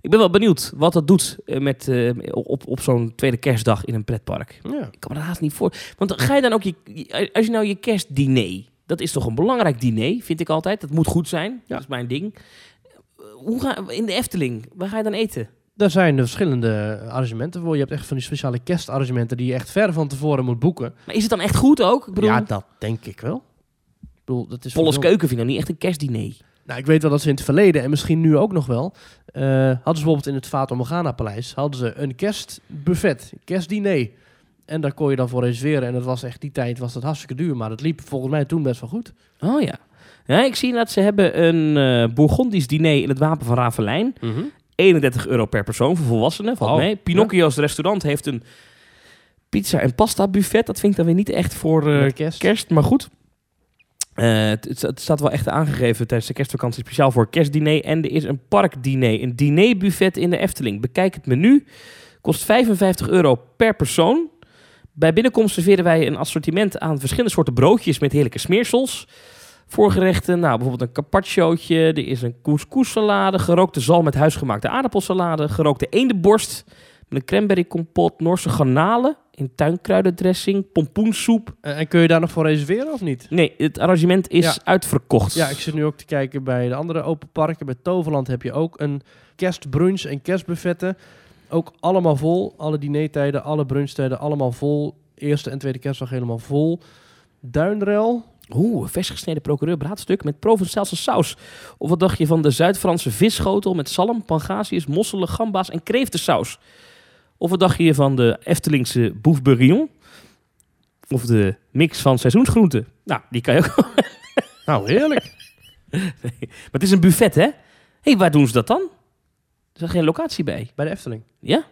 Ik ben wel benieuwd wat dat doet met, op, op zo'n tweede kerstdag in een pretpark. ja. Ik kan me dat haast niet voor. Want ga je dan ook je- als je nou je kerstdiner, dat is toch een belangrijk diner, vind ik altijd. Dat moet goed zijn. Ja. Dat is mijn ding. Hoe ga, in de Efteling, waar ga je dan eten? Daar zijn er verschillende arrangementen voor. Je hebt echt van die speciale kerstarrangementen die je echt ver van tevoren moet boeken. Maar is het dan echt goed ook? Ik bedoel, Ja, dat denk ik wel. Ik bedoel, dat is Polles veel- Keuken vind ik nou niet echt een kerstdiner. Nou, ik weet wel dat ze in het verleden en misschien nu ook nog wel. eh, hadden ze bijvoorbeeld in het Fata Morgana Paleis hadden ze een kerstbuffet, kerstdiner. En daar kon je dan voor reserveren. En dat was echt die tijd was dat hartstikke duur. Maar dat liep volgens mij toen best wel goed. Oh ja. Ja, ik zie dat ze hebben een eh Bourgondisch diner in het Wapen van Ravelijn. 31 euro per persoon voor volwassenen, valt Oh, mee. Pinocchio's restaurant heeft een pizza en pasta buffet. Dat vind ik dan weer niet echt voor eh, kerst. kerst, maar goed. Eh, het, het- het staat wel echt aangegeven tijdens de kerstvakantie speciaal voor kerstdiner. En er is een parkdiner, een dinerbuffet in de Efteling. Bekijk het menu. Kost 55 euro per persoon. Bij binnenkomst serveren wij een assortiment aan verschillende soorten broodjes met heerlijke smeersels. Voorgerechten, nou bijvoorbeeld een carpacciootje, er is een couscous-salade, gerookte zalm met huisgemaakte aardappelsalade, gerookte eendenborst met een cranberry kompot, Noorse garnalen in tuinkruidendressing, pompoensoep. En, en kun je daar nog voor reserveren of niet? Nee, het arrangement is Ja. uitverkocht. Ja, ik zit nu ook te kijken bij de andere open parken. Bij Toverland heb je ook een kerstbrunch en kerstbuffetten. Ook allemaal vol. Alle dinertijden, alle brunchtijden, allemaal vol. Eerste en tweede kerstdag helemaal vol. Duinrel. Oeh, een vers gesneden procureur braadstuk met Provençaalse saus. Of wat dacht je van de Zuid-Franse visschotel met zalm, pangasius, mosselen, gamba's en kreeftensaus? Of wat dacht je van de Eftelingse bouffe bourguignon? Of de mix van seizoensgroenten? Nou, die kan je ook. Nou, heerlijk. Maar het is een buffet, hè? Hé, hey, waar doen ze dat dan? Er is geen locatie bij. bij de Efteling. Ja?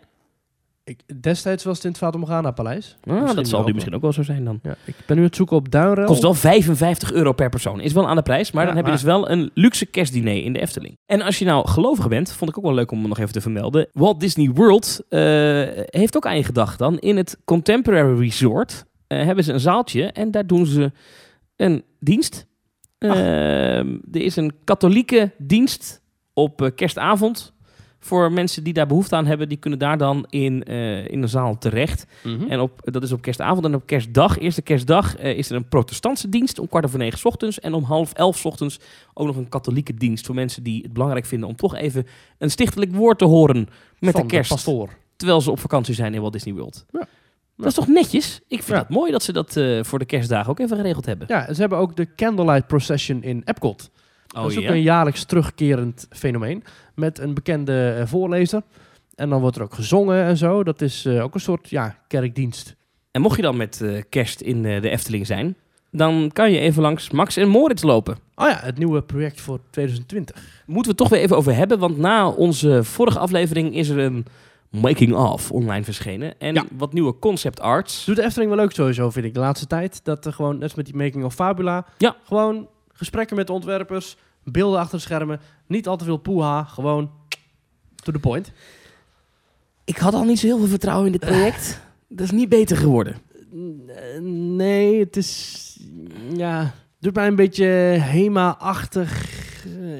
Ik, destijds was het in het Fata Morgana Paleis. Ah, dat zal nu misschien ook wel zo zijn dan. Ja, ik ben nu aan het zoeken op Duinrel. Kost wel 55 euro per persoon. Is wel aan de prijs, maar Ja, dan heb je dus wel een luxe kerstdiner in de Efteling. En als je nou gelovig bent, vond ik ook wel leuk om nog even te vermelden. Walt Disney World eh, heeft ook aan je gedacht dan. In het Contemporary Resort eh, hebben ze een zaaltje en daar doen ze een dienst. Ehm, er is een katholieke dienst op eh, kerstavond. Voor mensen die daar behoefte aan hebben, die kunnen daar dan in, eh, in de zaal terecht. Mhm. En op, dat is op kerstavond en op kerstdag, eerste kerstdag, eh, is er een protestantse dienst om kwart over negen 's ochtends. En om half elf 's ochtends ook nog een katholieke dienst voor mensen die het belangrijk vinden om toch even een stichtelijk woord te horen met Van de kerst. pastoor. terwijl ze op vakantie zijn in Walt Disney World. Ja. Dat is toch netjes? Ik vind Ja. het mooi dat ze dat eh, voor de kerstdagen ook even geregeld hebben. Ja, ze hebben ook de Candlelight Procession in Epcot. Oh dat is ook een jaarlijks terugkerend fenomeen. Met een bekende eh, voorlezer. En dan wordt er ook gezongen en zo. Dat is eh, ook een soort ja, kerkdienst. En mocht je dan met eh, kerst in de Efteling zijn, dan kan je even langs Max en Moritz lopen. Oh ja, het nieuwe project voor 2020. Moeten we het toch weer even over hebben, want na onze vorige aflevering is er een making-of online verschenen. En Ja. wat nieuwe concept arts. Doet de Efteling wel leuk sowieso, vind ik, de laatste tijd. Dat er gewoon, net als met die Making of Fabula... Ja. Gewoon gesprekken met de ontwerpers, beelden achter de schermen. Niet al te veel poeha, gewoon to the point. Ik had al niet zo heel veel vertrouwen in dit project. Dat is niet beter geworden. Nee, het is... Ja, doet mij een beetje HEMA-achtig,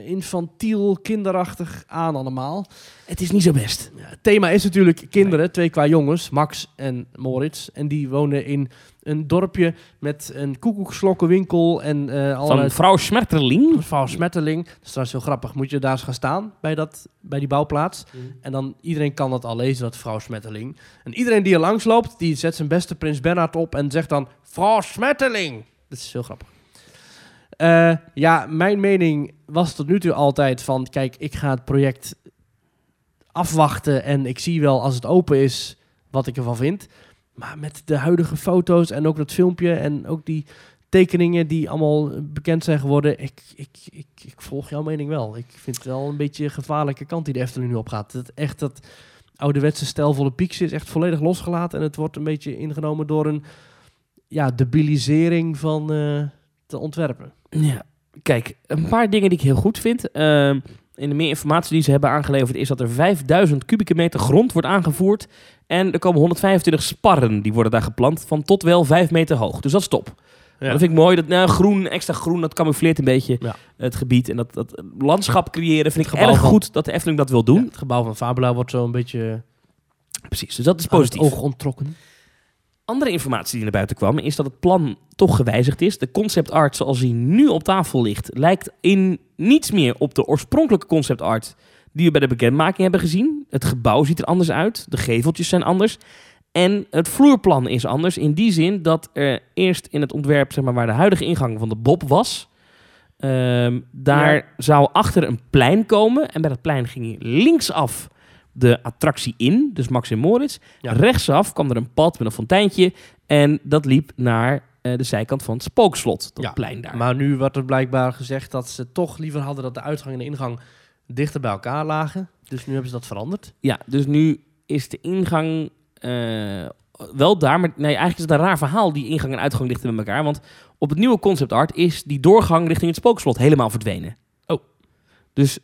infantiel, kinderachtig aan allemaal. Het is niet zo best. Ja, het thema is natuurlijk kinderen, twee qua jongens, Max en Moritz. En die wonen in een dorpje met een koekoekslokkenwinkel en eh allerlei... Van vrouw Schmetterling. Mevrouw Smetterling. Dat is trouwens heel grappig. Moet je daar eens gaan staan bij, dat, bij die bouwplaats. En dan iedereen kan dat al lezen, dat vrouw Smetterling. En iedereen die er langs loopt, die zet zijn beste Prins Bernhard op en zegt dan... Vrouw Smetterling! Dat is heel grappig. Eh, ja, mijn mening was tot nu toe altijd van... Kijk, ik ga het project afwachten en ik zie wel als het open is wat ik ervan vind. Maar met de huidige foto's en ook dat filmpje en ook die tekeningen die allemaal bekend zijn geworden. Ik, ik, ik, ik volg jouw mening wel. Ik vind het wel een beetje een gevaarlijke kant die de Efteling nu op gaat. Het, echt dat ouderwetse stijlvolle pieks is echt volledig losgelaten. En het wordt een beetje ingenomen door een ja, debilisering van eh de ontwerpen. Ja. Kijk, een paar dingen die ik heel goed vind. Ehm, in de meer informatie die ze hebben aangeleverd is dat er 5000 kubieke meter grond wordt aangevoerd. En er komen 125 sparren, die worden daar geplant, van tot wel 5 meter hoog. Dus dat is top. Ja. Dat vind ik mooi. Dat nou, groen, extra groen, dat camoufleert een beetje Ja. het gebied. En dat, dat landschap creëren vind ik Het erg van- goed dat de Efteling dat wil doen. Ja, het gebouw van Fabula wordt zo een beetje Precies, dus dat is positief. positief. oog onttrokken. Andere informatie die naar buiten kwam is dat het plan toch gewijzigd is. De concept art zoals die nu op tafel ligt, lijkt in niets meer op de oorspronkelijke concept art die we bij de bekendmaking hebben gezien. Het gebouw ziet er anders uit, de geveltjes zijn anders. En het vloerplan is anders in die zin dat er eerst in het ontwerp, zeg maar, waar de huidige ingang van de Bob was, ehm, daar Ja. zou achter een plein komen. En bij dat plein ging je linksaf de attractie in, dus Max en Moritz. Ja. Rechtsaf kwam er een pad met een fonteintje en dat liep naar eh, de zijkant van het spookslot, dat Ja, plein daar. Maar nu wordt er blijkbaar gezegd dat ze toch liever hadden dat de uitgang en de ingang dichter bij elkaar lagen. Dus nu hebben ze dat veranderd. Ja, dus nu is de ingang eh, wel daar, maar nee, eigenlijk is het een raar verhaal, die ingang en uitgang dichter bij elkaar. Want op het nieuwe concept art is die doorgang richting het spookslot helemaal verdwenen. Oh. Dus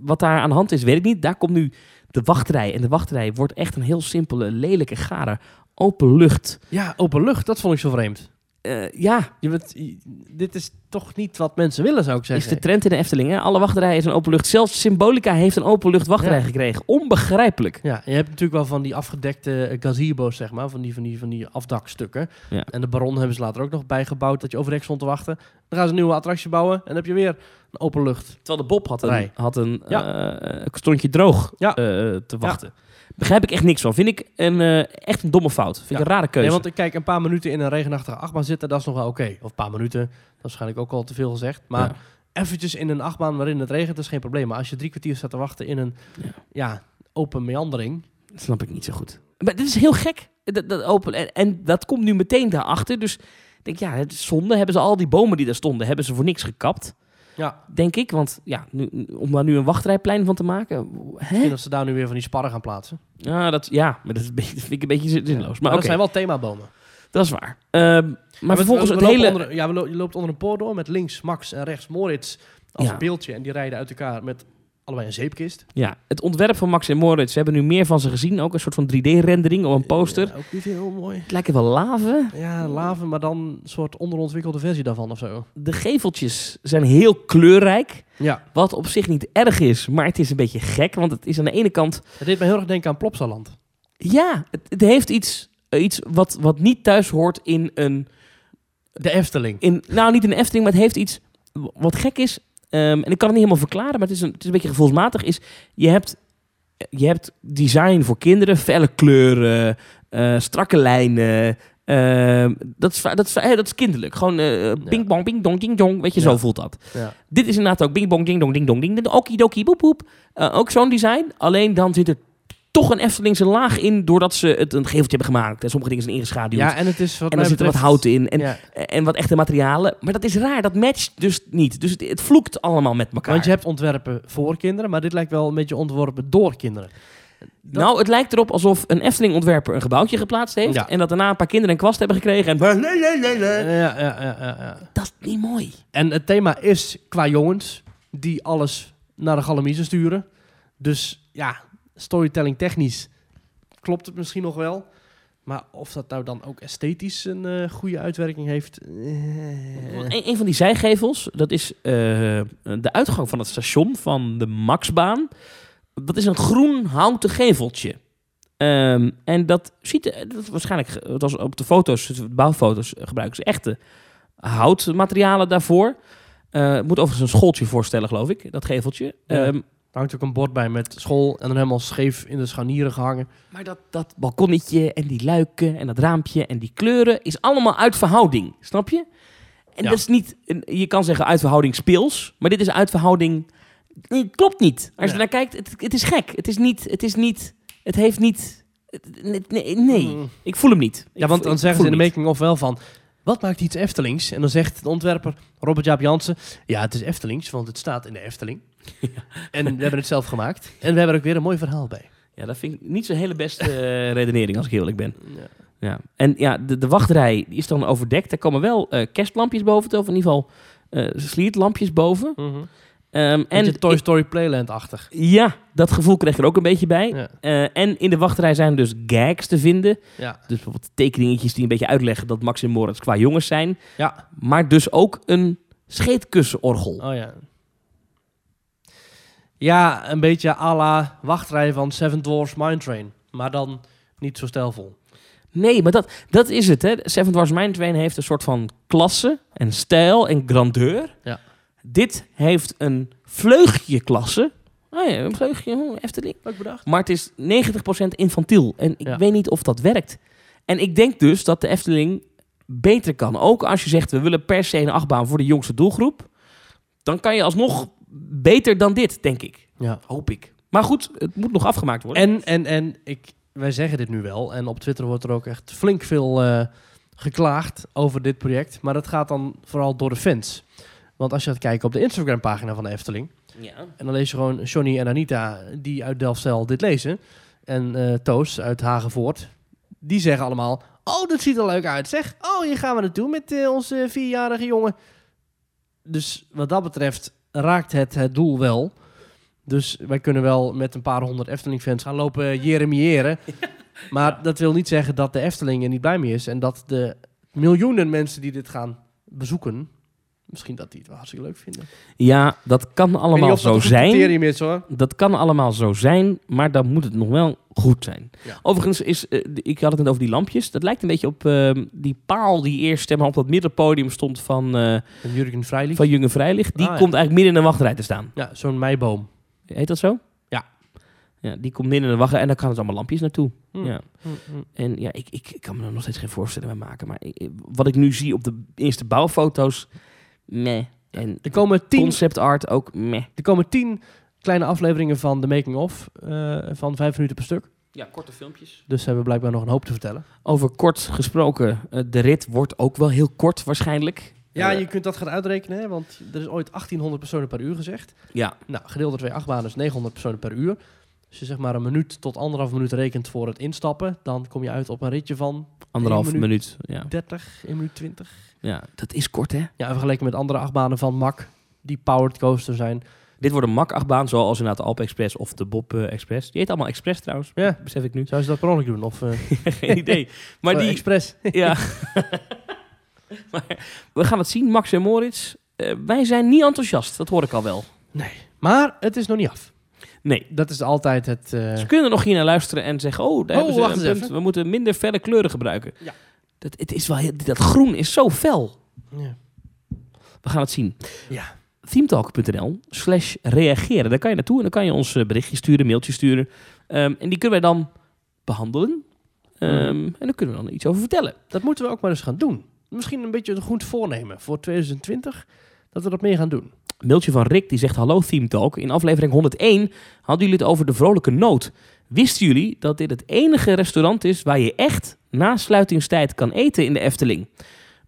wat daar aan de hand is, weet ik niet. Daar komt nu de wachtrij. En de wachtrij wordt echt een heel simpele, lelijke, gare, open lucht. Ja, open lucht, dat vond ik zo vreemd. Eh, ja, Je bent, je- dit is toch niet wat mensen willen, zou ik is zeggen. de trend in de Efteling. Hè? Alle wachtrijen is een open lucht. Zelfs Symbolica heeft een open lucht wachtrij Ja. gekregen. Onbegrijpelijk. Ja, je hebt natuurlijk wel van die afgedekte eh, gazebo's, zeg maar, van die, van die, van die afdakstukken. Ja. En de Baron hebben ze later ook nog bijgebouwd, dat je overhek stond te wachten. Dan gaan ze een nieuwe attractie bouwen en dan heb je weer een open lucht. Terwijl de Bob had een, had een Ja. eh, stondje droog Ja. eh, te wachten. Begrijp ik echt niks van. Vind ik een, eh, echt een domme fout. Vind Ja. ik een rare keuze. Nee, want ik kijk, een paar minuten in een regenachtige achtbaan zitten, dat is nog wel oké. Of een paar minuten, dat is waarschijnlijk ook al te veel gezegd. Maar Ja. eventjes in een achtbaan waarin het regent, is geen probleem. Maar als je drie kwartier staat te wachten in een Ja. ja. open meandering. Dat snap ik niet zo goed. Maar dit is heel gek. Dat, dat open. En, en dat komt nu meteen daarachter. Dus ik denk, ja, het is zonde. Hebben ze al die bomen die daar stonden, hebben ze voor niks gekapt. Ja, Denk ik. Want ja, nu, om daar nu een wachtrijplein van te maken. Hè? misschien dat ze daar nu weer van die sparren gaan plaatsen. Ja, dat, ja, maar dat, is een beetje- dat vind ik een beetje zin- zinloos. Maar dat zijn wel themabomen. dat is waar. Ehm, maar vervolgens we het hele... Onder, ja, we lo- je loopt onder een poort door met links Max en rechts Moritz als Ja. een beeldje. En die rijden uit elkaar met allebei een zeepkist. Ja, het ontwerp van Max en Moritz. We hebben nu meer van ze gezien. Ook een soort van 3D-rendering op een poster. Ja, ook niet heel mooi. Het lijken wel laven. Ja, laven, maar dan een soort onderontwikkelde versie daarvan of zo. De geveltjes zijn heel kleurrijk. Ja, Wat op zich niet erg is, maar het is een beetje gek. Want het is aan de ene kant... het deed me heel erg denken aan Plopsaland. Ja, het, het heeft iets, iets wat, wat niet thuis hoort in een... De Efteling. In, nou, niet in een Efteling, maar het heeft iets wat gek is. Ehm, en ik kan het niet helemaal verklaren, maar het is een, het is een beetje gevoelsmatig. Is, je, hebt, je hebt design voor kinderen, felle kleuren, eh, strakke lijnen. ehm, dat, is, dat, is, dat is kinderlijk. Gewoon eh bing bong, bing dong, ding dong. Weet je, zo voelt dat. Ja. Dit is inderdaad ook bing bong, ding dong, ding dong, ding dong. Okidoki, boep boep. Eh, ook zo'n design. Alleen dan zit er toch een Eftelingse laag in, doordat ze het een geveltje hebben gemaakt. En sommige dingen zijn ingeschaduwd. ja, en het is wat en dan zit er wat hout in. En, ja. en wat echte materialen. Maar dat is raar. Dat matcht dus niet. Dus het, het vloekt allemaal met elkaar. Want je hebt ontwerpen voor kinderen, maar dit lijkt wel een beetje ontworpen door kinderen. Dat- Nou, het lijkt erop alsof een Efteling-ontwerper een gebouwtje geplaatst heeft. Ja. En dat daarna een paar kinderen een kwast hebben gekregen. En Ja, ja, ja, ja, ja. dat is niet mooi. En het thema is qua jongens die alles naar de galamiezen sturen. Dus ja, storytelling technisch klopt het misschien nog wel. Maar of dat nou dan ook esthetisch een eh, goede uitwerking heeft. eh, Een, een van die zijgevels, dat is eh, de uitgang van het station van de Maxbaan. Dat is een groen houten geveltje. Ehm, en dat ziet dat waarschijnlijk, het was op de foto's, de bouwfoto's, gebruiken ze echte houtmaterialen daarvoor. Moet overigens een schooltje voorstellen, geloof ik, dat geveltje. Ja. Ehm, Er hangt ook een bord bij met school en dan helemaal scheef in de scharnieren gehangen. Maar dat, dat balkonnetje en die luiken en dat raampje en die kleuren is allemaal uit verhouding. Snap je? En Ja. dat is niet, je kan zeggen uit verhouding speels, maar dit is uit verhouding. Klopt niet. Als je Ja. naar kijkt, het, het is gek. Het is niet, het is niet, het heeft niet. het- nee. Mm. ik voel hem niet. Ja, want dan zeggen ze in de making of wel van... Wat maakt iets Eftelings? En dan zegt de ontwerper Robert Jaap Jansen... Ja, het is Eftelings, want het staat in de Efteling. En we hebben het zelf gemaakt. En we hebben er ook weer een mooi verhaal bij. Ja, dat vind ik niet zo'n hele beste eh, redenering, als ik eerlijk ben. Ja. Ja. En ja, de, de wachtrij die is dan overdekt. Er komen wel eh, kerstlampjes boven, of in ieder geval eh sliertlampjes boven. Mhm. Ehm, En en Toy Story Playland-achtig. ja, dat gevoel kreeg ik er ook een beetje bij. Ja. En in de wachtrij zijn dus gags te vinden. Ja. Dus bijvoorbeeld tekeningetjes die een beetje uitleggen dat Max en Moritz qua jongens zijn. ja. Maar dus ook een scheetkussenorgel. Oh ja. Ja, een beetje à la wachtrij van Seven Dwarfs Mine Train. Maar dan niet zo stijlvol. Nee, maar dat, dat is het. Hè. Seven Dwarfs Mine Train heeft een soort van klasse en stijl en grandeur. Ja. Dit heeft een vleugje klasse. Oh ja, een vleugje oh, Efteling. Leuk bedacht. Maar het is 90% infantiel. En ik Ja. weet niet of dat werkt. En ik denk dus dat de Efteling beter kan. Ook als je zegt, we willen per se een achtbaan voor de jongste doelgroep. Dan kan je alsnog beter dan dit, denk ik. Ja. Hoop ik. Maar goed, het moet nog afgemaakt worden. En, en, en ik, wij zeggen dit nu wel. En op Twitter wordt er ook echt flink veel eh, geklaagd over dit project. Maar dat gaat dan vooral door de fans. Want als je gaat kijken op de Instagram-pagina van de Efteling... ja. en dan lees je gewoon Johnny en Anita die uit Delfzijl dit lezen... en eh, Toos uit Hagenvoort, die zeggen allemaal... Oh, dat ziet er leuk uit, zeg. Oh, hier gaan we naartoe met eh, onze vierjarige jongen. Dus wat dat betreft raakt het het doel wel. Dus wij kunnen wel met een paar honderd Efteling-fans gaan lopen jeremiëren. Maar dat wil niet zeggen dat de Efteling er niet blij mee is. En dat de miljoenen mensen die dit gaan bezoeken... misschien dat die het wel hartstikke leuk vinden. ja, dat kan allemaal dat zo zijn. is, hoor. Dat kan allemaal zo zijn, maar dan moet het nog wel goed zijn. Ja. Overigens is, eh, ik had het net over die lampjes. Dat lijkt een beetje op ehm, die paal die eerst zeg maar, op dat middenpodium stond van, eh En Jurgen Vrijlich. van Vrijlicht. Die Ah, ja. komt eigenlijk midden in de wachtrij te staan. Ja, zo'n meiboom. Heet dat zo? Ja. Ja, die komt midden in de wachtrij en daar kan het allemaal lampjes naartoe. Hm. Ja. Hm, hm. En ja, ik, ik, ik kan me er nog steeds geen voorstelling bij maken. Maar ik- wat ik nu zie op de eerste bouwfoto's, meh. En Er komen tien, concept art ook meh. er komen tien kleine afleveringen van de making-of eh, van vijf minuten per stuk. Ja, korte filmpjes. Dus ze hebben blijkbaar nog een hoop te vertellen. Over kort gesproken, eh, de rit wordt ook wel heel kort waarschijnlijk. Ja, Eh, je kunt dat gaan uitrekenen, hè, want er is ooit 1800 personen per uur gezegd. ja, Nou, gedeeld door twee achtbanen is 900 personen per uur. Als je zeg maar een minuut tot anderhalf minuut rekent voor het instappen, dan kom je uit op een ritje van anderhalf Eén minuut. Ja. 30, 1 minuut 20. ja, dat is kort hè. Ja, vergeleken met andere achtbanen van MAC, die powered coaster zijn. Dit wordt een mak-achtbaan zoals inderdaad de Alp Express of de Bob eh, Express. Die heet allemaal Express trouwens, Ja, besef ik nu. zou ze dat per ongeluk doen? Of eh Geen idee. Maar oh, die, Express? ja. maar we gaan het zien, Max en Moritz. Eh, wij zijn niet enthousiast, dat hoor ik al wel. Maar het is nog niet af. Nee. Dat is altijd het... eh, Ze kunnen nog hier naar luisteren en zeggen: Oh, daar Oh, hebben ze wacht een punt. even. We moeten minder felle kleuren gebruiken. Ja. Dat, het is wel, dat groen is zo fel. ja. We gaan het zien. Ja. themetalk.nl slash reageren. Daar kan je naartoe en dan kan je ons eh, berichtje sturen, mailtje sturen. Ehm, en die kunnen wij dan behandelen. Ehm, En dan kunnen we dan iets over vertellen. Dat moeten we ook maar eens gaan doen. Misschien een beetje een goed voornemen voor 2020. Dat we dat meer gaan doen. Mailtje van Rick die zegt: Hallo Theme Talk. In aflevering 101 hadden jullie het over de vrolijke noot. Wisten jullie dat dit het enige restaurant is waar je echt na sluitingstijd kan eten in de Efteling?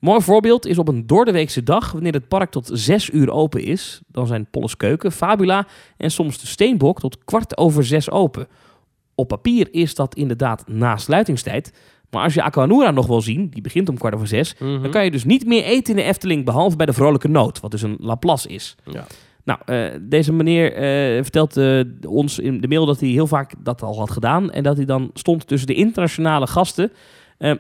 Mooi voorbeeld is op een doordeweekse dag, wanneer het park tot 6 uur open is. Dan zijn Polles Keuken, Fabula en soms de Steenbok tot kwart over zes open. Op papier is dat inderdaad na sluitingstijd. Maar als je Aquanura nog wil zien, die begint om kwart over zes, dan kan je dus niet meer eten in de Efteling, behalve bij de Vrolijke Noot, wat dus een Laplace is. Ja. Nou, eh, deze meneer eh, vertelt eh, ons in de mail dat hij heel vaak dat al had gedaan. En dat hij dan stond tussen de internationale gasten.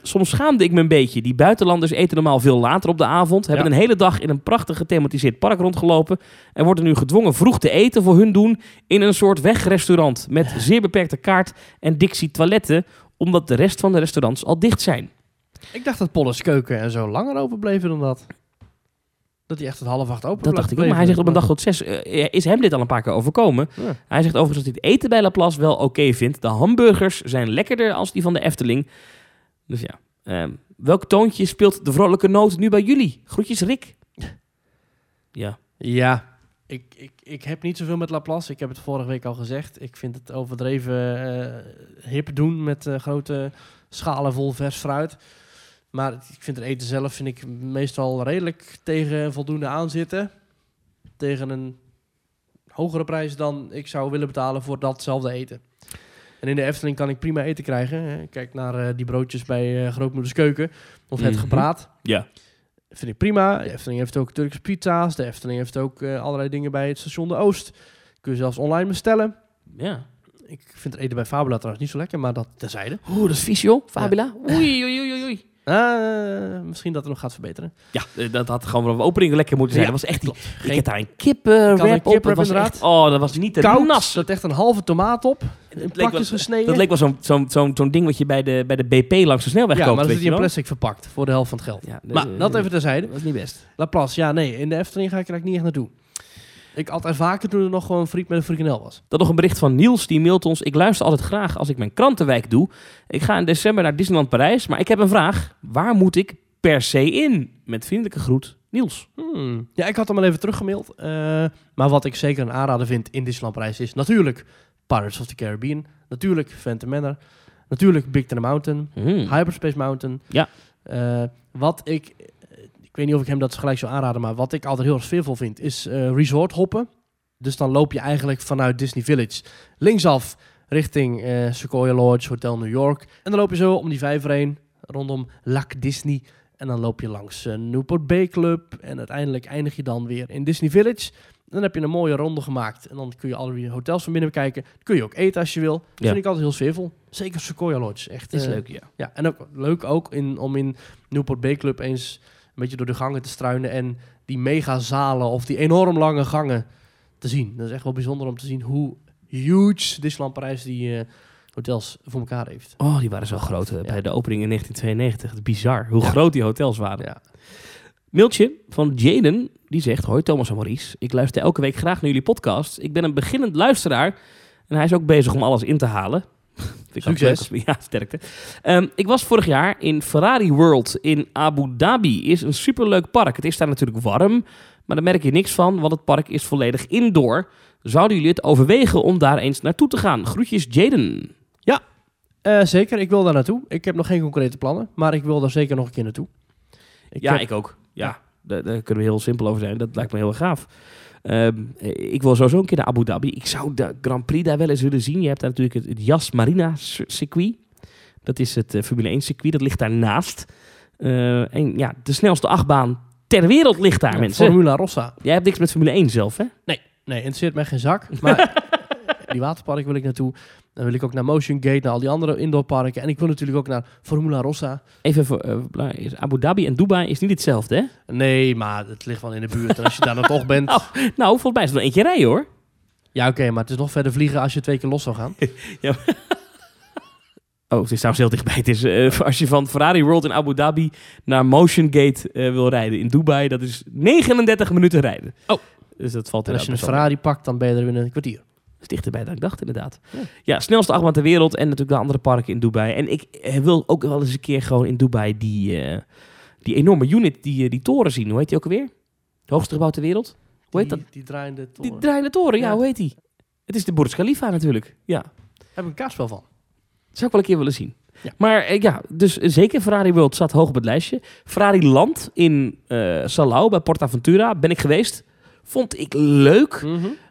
Soms schaamde ik me een beetje. Die buitenlanders eten normaal veel later op de avond. Hebben Ja. een hele dag in een prachtig gethematiseerd park rondgelopen. En worden nu gedwongen vroeg te eten voor hun doen. In een soort wegrestaurant. Met zeer beperkte kaart en dictie toiletten. Omdat de rest van de restaurants al dicht zijn. Ik dacht dat Polles Keuken en zo langer open bleven dan dat. Dat hij echt tot half acht open Dat dacht ik ook. Maar hij zegt op een dag tot zes. eh, is hem dit al een paar keer overkomen? Ja. Hij zegt overigens dat hij het eten bij Laplace wel oké vindt. De hamburgers zijn lekkerder als die van de Efteling. Dus ja. ehm, welk toontje speelt de vrolijke noot nu bij jullie? Groetjes Rick. Ja. Ja, ik, ik, ik heb niet zoveel met Laplace. Ik heb het vorige week al gezegd. Ik vind het overdreven eh, hip doen met eh, grote schalen vol vers fruit. Maar ik vind het eten zelf vind ik meestal redelijk tegen voldoende aanzitten. Tegen een hogere prijs dan ik zou willen betalen voor datzelfde eten. En in de Efteling kan ik prima eten krijgen. hè. Kijk naar eh, die broodjes bij eh, Grootmoeders Keuken. Of het Mhm. gepraat. Ja. Vind ik prima. De Efteling heeft ook Turkse pizza's. De Efteling heeft ook eh, allerlei dingen bij het station De Oost. Kun je zelfs online bestellen. Ja. Ik vind het eten bij Fabula trouwens niet zo lekker, maar dat terzijde. Oeh, dat is vies joh, Fabula. Oei, oei, oei, oei. Ah, misschien dat het nog gaat verbeteren. Ja, eh, dat had gewoon vanaf de opening lekker moeten zijn. Ja, dat was echt die... Geen Ik heb daar een kippenwrap een op. Dat kipwrap was inderdaad. echt... Oh, dat was niet te koud. nas. Dat echt een halve tomaat op. In plakjes wel- gesneden. Dat leek wel zo'n zo'n zo'n zo'n ding wat je bij de, bij de BP langs de snelweg ja, koopt. maar je hij in wel? plastic verpakt voor de helft van het geld. Ja, de- maar dat even terzijde. Dat was niet best. Laplace, ja nee, in de Efteling ga ik er eigenlijk niet echt naartoe. Ik altijd vaker toen er nog gewoon friet met een frikandel was. Dan nog een bericht van Niels, die mailt ons. Ik luister altijd graag als ik mijn krantenwijk doe. Ik ga in december naar Disneyland Parijs, maar ik heb een vraag. Waar moet ik per se in? Met vriendelijke groet, Niels. Hmm. Ja, ik had hem al even teruggemaild. eh, maar wat ik zeker een aanrader vind in Disneyland Parijs is natuurlijk Pirates of the Caribbean. Natuurlijk Phantom Manor. Natuurlijk Big Thunder Mountain. Hmm. Hyperspace Mountain. Ja. Eh, wat ik, ik weet niet of ik hem dat gelijk zou aanraden, maar wat ik altijd heel erg sfeervol vind, is eh, resort hoppen. Dus dan loop je eigenlijk vanuit Disney Village linksaf richting eh, Sequoia Lodge, Hotel New York. En dan loop je zo om die vijver heen, rondom Lac Disney. En dan loop je langs eh, Newport Bay Club. En uiteindelijk eindig je dan weer in Disney Village. Dan heb je een mooie ronde gemaakt. En dan kun je alle hotels van binnen bekijken. kun je ook eten als je wil. Dat Ja. vind ik altijd heel sfeervol. Zeker Sequoia Lodge. Echt, is leuk, ja. ja, en ook leuk ook in, om in Newport Bay Club eens een beetje door de gangen te struinen en die mega zalen of die enorm lange gangen te zien. Dat is echt wel bijzonder om te zien hoe huge Disneyland Parijs die eh, hotels voor elkaar heeft. Oh, die waren zo groot eh, bij de opening in 1992. Het is bizar hoe Ja. groot die hotels waren. Ja. Mailtje van Jaden, die zegt... Hoi Thomas en Maurice, ik luister elke week graag naar jullie podcast. Ik ben een beginnend luisteraar en hij is ook bezig om alles in te halen. Succes. leuk Ja, sterkte. Ehm, ik was vorig jaar in Ferrari World in Abu Dhabi. Is een superleuk park. Het is daar natuurlijk warm, maar daar merk je niks van, want het park is volledig indoor. Zouden jullie het overwegen om daar eens naartoe te gaan? Groetjes, Jaden. Eh, zeker, ik wil daar naartoe. Ik heb nog geen concrete plannen, maar ik wil daar zeker nog een keer naartoe. Ik ja, heb- ik ook. Ja, Ja. Daar, daar kunnen we heel simpel over zijn. Dat lijkt me heel gaaf. Ehm, ik wil sowieso een keer naar Abu Dhabi. Ik zou de Grand Prix daar wel eens willen zien. Je hebt daar natuurlijk het, het Yas Marina cir- circuit. Dat is het eh, Formule 1 circuit. Dat ligt daarnaast. Eh en ja, de snelste achtbaan ter wereld ligt daar, Ja, mensen. Formula Rossa. Jij hebt niks met Formule 1 zelf, hè? Nee, interesseert mij geen zak. Maar die waterpark wil ik naartoe. Dan wil ik ook naar Motion Gate, naar al die andere indoorparken. En ik wil natuurlijk ook naar Formula Rossa. Even voor eh, is Abu Dhabi en Dubai is niet hetzelfde, hè? Nee, maar het ligt wel in de buurt. En als je daar dan toch bent... Oh. Nou, volgens mij is het nog eentje rijden, hoor. Ja, oké, maar het is nog verder vliegen als je twee keer los zou gaan. Oh, het is trouwens heel dichtbij. Het is, eh, als je van Ferrari World in Abu Dhabi naar Motion Gate eh, wil rijden in Dubai, dat is 39 minuten rijden. Oh. Dus dat valt En als je een wel Ferrari pakt, dan ben je er binnen een kwartier. Is dichterbij dan ik dacht, inderdaad. Ja. Ja, snelste achtbaan ter wereld en natuurlijk de andere parken in Dubai. En ik eh, wil ook wel eens een keer gewoon in Dubai die, eh, die enorme unit, die, eh, die toren zien. Hoe heet die ook alweer? Het hoogste gebouw ter wereld? Hoe heet dat? Die, die draaiende Die toren. draaiende toren, ja, Ja. hoe heet die? Het is de Burj Khalifa natuurlijk. Ja, Daar heb ik een kaartspel van. zou ik wel een keer willen zien. Ja. Maar ja, dus zeker Ferrari World staat hoog op het lijstje. Ferrari Land in eh Salau bij PortAventura ben ik geweest. Vond ik leuk,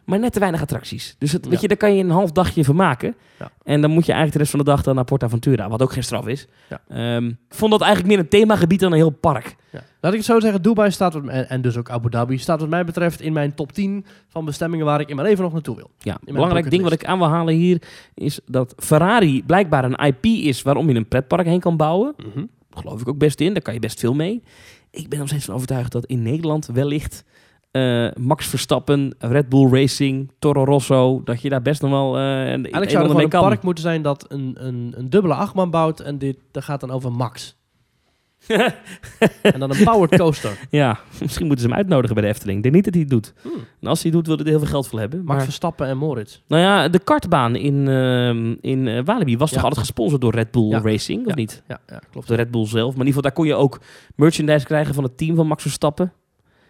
maar net te weinig attracties. Dus het, weet je, daar kan je een half dagje van maken. En dan moet je eigenlijk de rest van de dag dan naar PortAventura, wat ook geen straf is. Ehm, ik vond dat eigenlijk meer een themagebied dan een heel park. Laat ik het zo zeggen, Dubai staat, wat, en, en dus ook Abu Dhabi, staat wat mij betreft in mijn top 10 van bestemmingen waar ik in mijn leven nog naartoe wil. Ja, een belangrijk ding wat ik aan wil halen hier is dat Ferrari blijkbaar een IP is waarom je een pretpark heen kan bouwen. Daar geloof ik ook best in. Daar kan je best veel mee. Ik ben nog steeds van overtuigd dat in Nederland wellicht eh, Max Verstappen, Red Bull Racing, Toro Rosso, dat je daar best nog wel een, een Eigenlijk en zou er een kan. park moeten zijn dat een, een, een dubbele achtbaan bouwt en dit dat gaat dan over Max. en dan een powered coaster. Ja, misschien moeten ze hem uitnodigen bij de Efteling. Ik denk niet dat hij het doet. Hmm. En als hij het doet, wil hij er heel veel geld voor hebben. Max Verstappen en Moritz. nou ja, de kartbaan in, ehm, in eh, Walibi was Ja. toch altijd gesponsord door Red Bull Ja. Racing, of Ja. niet? Ja, klopt. de Red Bull zelf. Maar in ieder geval, daar kon je ook merchandise krijgen van het team van Max Verstappen.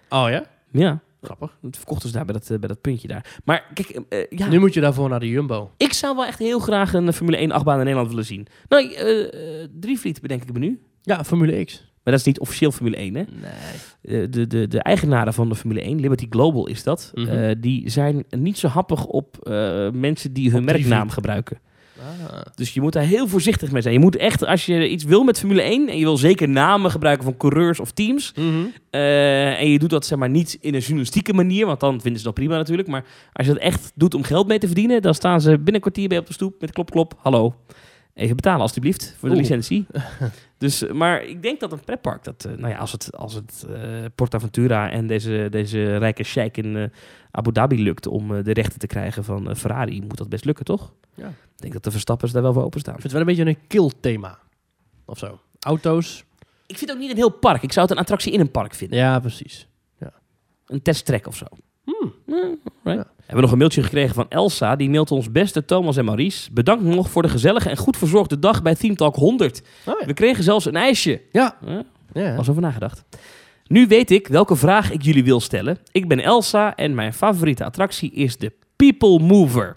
Oh ja? Ja, Grappig. dat verkochten ze daar bij dat, eh, bij dat puntje daar. Maar kijk, eh, eh, ja, Nu moet je daarvoor naar de Jumbo. ik zou wel echt heel graag een Formule 1 achtbaan in Nederland willen zien. Nou, eh eh, Drievliet bedenk ik me nu. Ja, Formule X. Maar dat is niet officieel Formule 1, hè? Nee. Eh, de, de, de eigenaren van de Formule 1, Liberty Global is dat, Mhm. eh, die zijn niet zo happig op eh, mensen die hun Op merknaam gebruiken. Ah. Dus je moet daar heel voorzichtig mee zijn. Je moet echt, als je iets wil met Formule 1... en je wil zeker namen gebruiken van coureurs of teams... Mhm. eh, en je doet dat zeg maar niet in een journalistieke manier... want dan vinden ze dat prima natuurlijk. Maar als je dat echt doet om geld mee te verdienen... dan staan ze binnen een kwartier bij op de stoep met klop klop. Hallo, even betalen alstublieft voor de Oeh. licentie. dus, eh, maar ik denk dat een pretpark... Dat, eh, nou ja, als het, als het eh, PortAventura en deze, deze rijke sheik in Abu Dhabi lukt... om de rechten te krijgen van Ferrari... moet dat best lukken, toch? Ja. Ik denk dat de Verstappers daar wel voor openstaan. Ik vind het wel een beetje een kill-thema. Of zo. Auto's. Ik vind het ook niet een heel park. Ik zou het een attractie in een park vinden. Ja, precies. Een testtrek of zo. Hmm. Ja, right. Ja. We hebben nog een mailtje gekregen van Elsa. Die mailt ons beste Thomas en Maurice. Bedankt nog voor de gezellige en goed verzorgde dag bij Team Talk 100. Oh, ja. We kregen zelfs een ijsje. Ja. Ja, ja. was over nagedacht. Nu weet ik welke vraag ik jullie wil stellen. Ik ben Elsa en mijn favoriete attractie is de People Mover.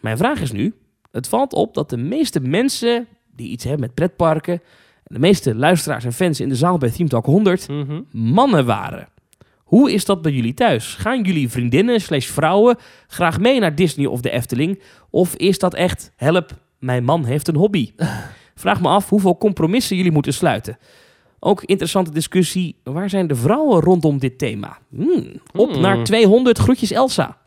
Mijn vraag is nu: het valt op dat de meeste mensen die iets hebben met pretparken, de meeste luisteraars en fans in de zaal bij Team Talk 100 Mhm. mannen waren. Hoe is dat bij jullie thuis? Gaan jullie vriendinnen slash vrouwen graag mee naar Disney of de Efteling? Of is dat echt, help, mijn man heeft een hobby? Vraag me af hoeveel compromissen jullie moeten sluiten. Ook interessante discussie, waar zijn de vrouwen rondom dit thema? Hmm, op Hmm. naar 200, groetjes Elsa.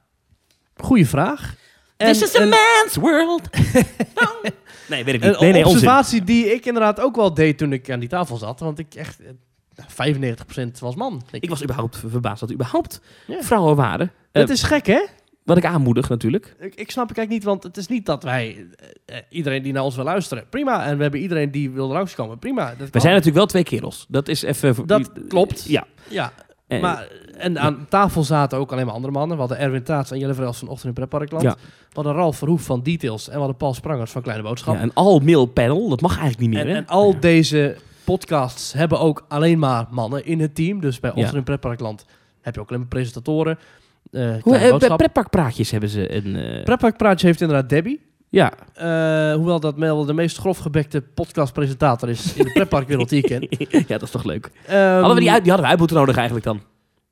Goeie vraag. This is a een, man's world. nee, weet ik niet. een Nee, nee, onzin. observatie die ik inderdaad ook wel deed toen ik aan die tafel zat. Want ik echt... eh, 95% was man. Ik was überhaupt verbaasd dat er überhaupt Ja. vrouwen waren. Het Eh, is gek, hè? wat ik aanmoedig natuurlijk. Ik, ik snap het eigenlijk niet, want het is niet dat wij... eh, eh, iedereen die naar ons wil luisteren, prima. En we hebben iedereen die wil langskomen, prima. Dat We kan. zijn natuurlijk wel twee kerels. Dat is even... Dat klopt. Ja. Ja, En- maar... En aan tafel zaten ook alleen maar andere mannen. We hadden Erwin Taats en Jelle Vrels van Ochtend in Pretparkland. Ja. We hadden Ralf Verhoef van Details. En we hadden Paul Sprangers van Kleine Boodschap. Ja, een all-male panel, dat mag eigenlijk niet meer, En, hè? en al deze podcasts hebben ook alleen maar mannen in het team. Dus bij Ja. ons in Pretparkland heb je ook alleen maar presentatoren. eh Hoe, Boodschap. pretparkpraatjes hebben ze een... eh, Pretparkpraatje heeft inderdaad Debbie. ja. Hoewel dat wel de meest grofgebekte podcastpresentator is in de pretparkwereld die ik ken. ja, dat is toch leuk. Ehm, hadden we die, uit, die hadden we uit moeten nodigen eigenlijk dan.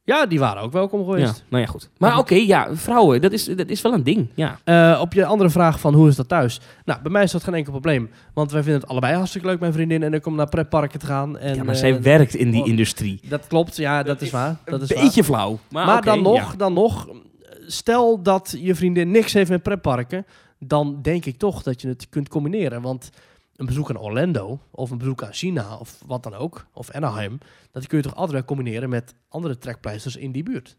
Ja, die waren ook welkom Ja, geweest. nou ja, goed. Maar oké, ja, vrouwen, dat is, dat is wel een ding. Ja. Eh, op je andere vraag van hoe is dat thuis? Nou, bij mij is dat geen enkel probleem. Want wij vinden het allebei hartstikke leuk, mijn vriendin. En ik om naar pretparken te gaan. En, ja, maar eh, zij werkt in die oh, industrie. Dat klopt, ja, dat is waar. Dat is Een waar. beetje flauw. Maar, dan, nog, ja. dan nog, stel dat je vriendin niks heeft met pretparken, dan denk ik toch dat je het kunt combineren. Want een bezoek aan Orlando, of een bezoek aan China, of wat dan ook, of Anaheim, dat kun je toch altijd combineren met andere trekpleisters in die buurt.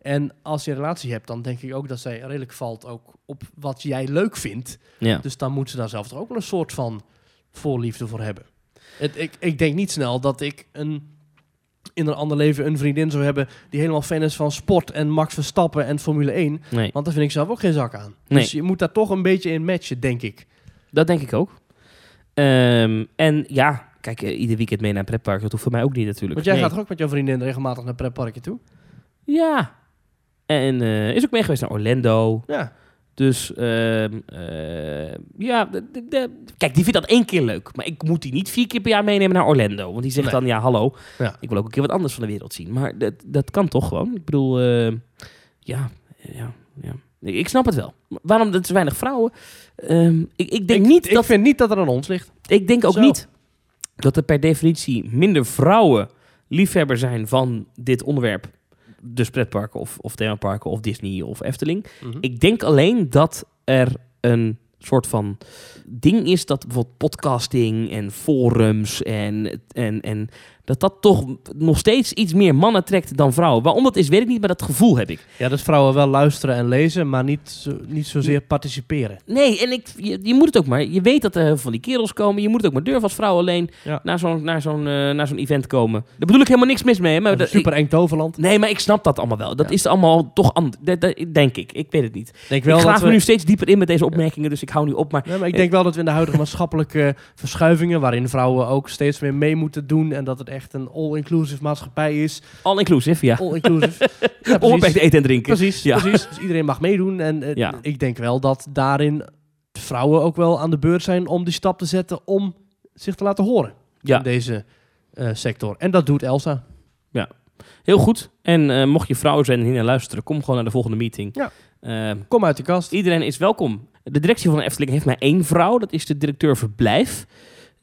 En als je een relatie hebt, dan denk ik ook dat zij redelijk valt ook op wat jij leuk vindt. Ja. Dus dan moet ze daar zelf toch ook wel een soort van voorliefde voor hebben. Het, ik, ik denk niet snel dat ik een, in een ander leven een vriendin zou hebben die helemaal fan is van sport en Max Verstappen en Formule 1. Nee, Want daar vind ik zelf ook geen zak aan. Nee. Dus je moet daar toch een beetje in matchen, denk ik. dat denk ik ook. Ehm, en ja, kijk, eh, ieder weekend mee naar een pretpark, dat hoeft voor mij ook niet natuurlijk. Want jij Nee. gaat toch ook met jouw vriendin regelmatig naar pretparken toe? Ja. En eh, is ook mee geweest naar Orlando. Ja. Dus ehm, eh, ja, de, de- de- kijk, die vindt dat één keer leuk. Maar ik moet die niet vier keer per jaar meenemen naar Orlando. Want die zegt Nee. dan, ja, hallo, Ja. ik wil ook een keer wat anders van de wereld zien. Maar dat, dat kan toch gewoon. Ik bedoel, ja, ja, ja. Ik, snap het wel. Waarom er te weinig vrouwen? Ehm, ik, ik denk ik, niet ik dat... vind niet dat er aan ons ligt. Ik denk ook Zo. niet dat er per definitie minder vrouwen liefhebber zijn van dit onderwerp. Dus pretparken of, of themaparken of Disney of Efteling. Mhm. Ik denk alleen dat er een soort van ding is dat bijvoorbeeld podcasting en forums en, en, en dat dat toch nog steeds iets meer mannen trekt dan vrouwen. Waarom dat is, weet ik niet, maar dat gevoel heb ik. Ja, dat vrouwen wel luisteren en lezen, maar niet, zo, niet zozeer participeren. Nee, en ik, je, je moet het ook maar. Je weet dat er heel veel van die kerels komen. Je moet het ook maar durven als vrouw alleen Ja. naar zo'n naar zo'n eh, naar zo'n event komen. Daar bedoel ik helemaal niks mis mee. hè, Maar super eng toverland. ik- nee, maar ik snap dat allemaal wel. Dat Ja. is allemaal toch anders. Denk ik. Ik weet het niet. Denk Ik wel graaf dat me nu steeds dieper in met deze opmerkingen, dus ik hou nu op. Maar Nee, maar ik denk wel dat we in de huidige maatschappelijke verschuivingen, waarin vrouwen ook steeds meer mee moeten doen en dat het echt een all-inclusive maatschappij is. all inclusive, ja. All-inclusive. ja, Onbeperkt precies. eten en drinken. Precies, Ja. precies. Dus iedereen mag meedoen. En eh, Ja. ik denk wel dat daarin vrouwen ook wel aan de beurt zijn om die stap te zetten om zich te laten horen Ja. in deze eh, sector. En dat doet Elsa. Heel goed. En eh, mocht je vrouw zijn en hier naar luisteren, kom gewoon naar de volgende meeting. Ja. Kom uit de kast. iedereen is welkom. De directie van de Efteling heeft maar één vrouw. Dat is de directeur verblijf.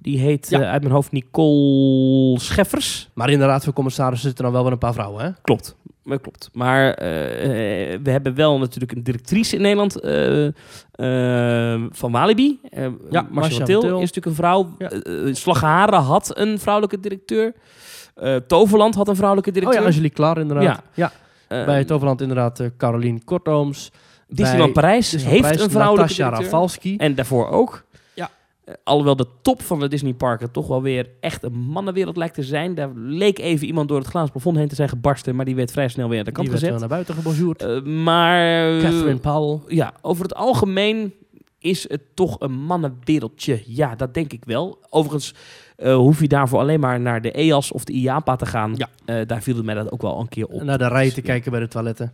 Die heet Ja. eh, uit mijn hoofd Nicole Scheffers. Maar in de raad van commissarissen zitten dan wel wel een paar vrouwen, hè? Klopt. Maar klopt. Maar eh, eh, we hebben wel natuurlijk een directrice in Nederland van Walibi. Ja, Marcia Til is natuurlijk een vrouw. Ja. Slagharen had een vrouwelijke directeur. Toverland had een vrouwelijke Oh directeur. ja, Angelique Klaar inderdaad. Ja. Ja. Bij Toverland inderdaad Caroline Kortooms. Disneyland Parijs Disneyland heeft Parijs een vrouwelijke Natasja directeur. Rafalski. En daarvoor ook. Ja. Eh, alhoewel de top van de Disneyparken toch wel weer echt een mannenwereld lijkt te zijn. Daar leek even iemand door het glazen plafond heen te zijn gebarsten. Maar die werd vrij snel weer aan de kant Die werd gezet. wel naar buiten gebonjourd. Eh, maar eh, Catherine Powell. ja, over het algemeen is het toch een mannenwereldje. Ja, dat denk ik wel. Overigens eh, hoef je daarvoor alleen maar naar de EAS of de IAPA te gaan. Ja. Daar viel het mij dat ook wel een keer op. Naar de rij te Dus, kijken bij de toiletten.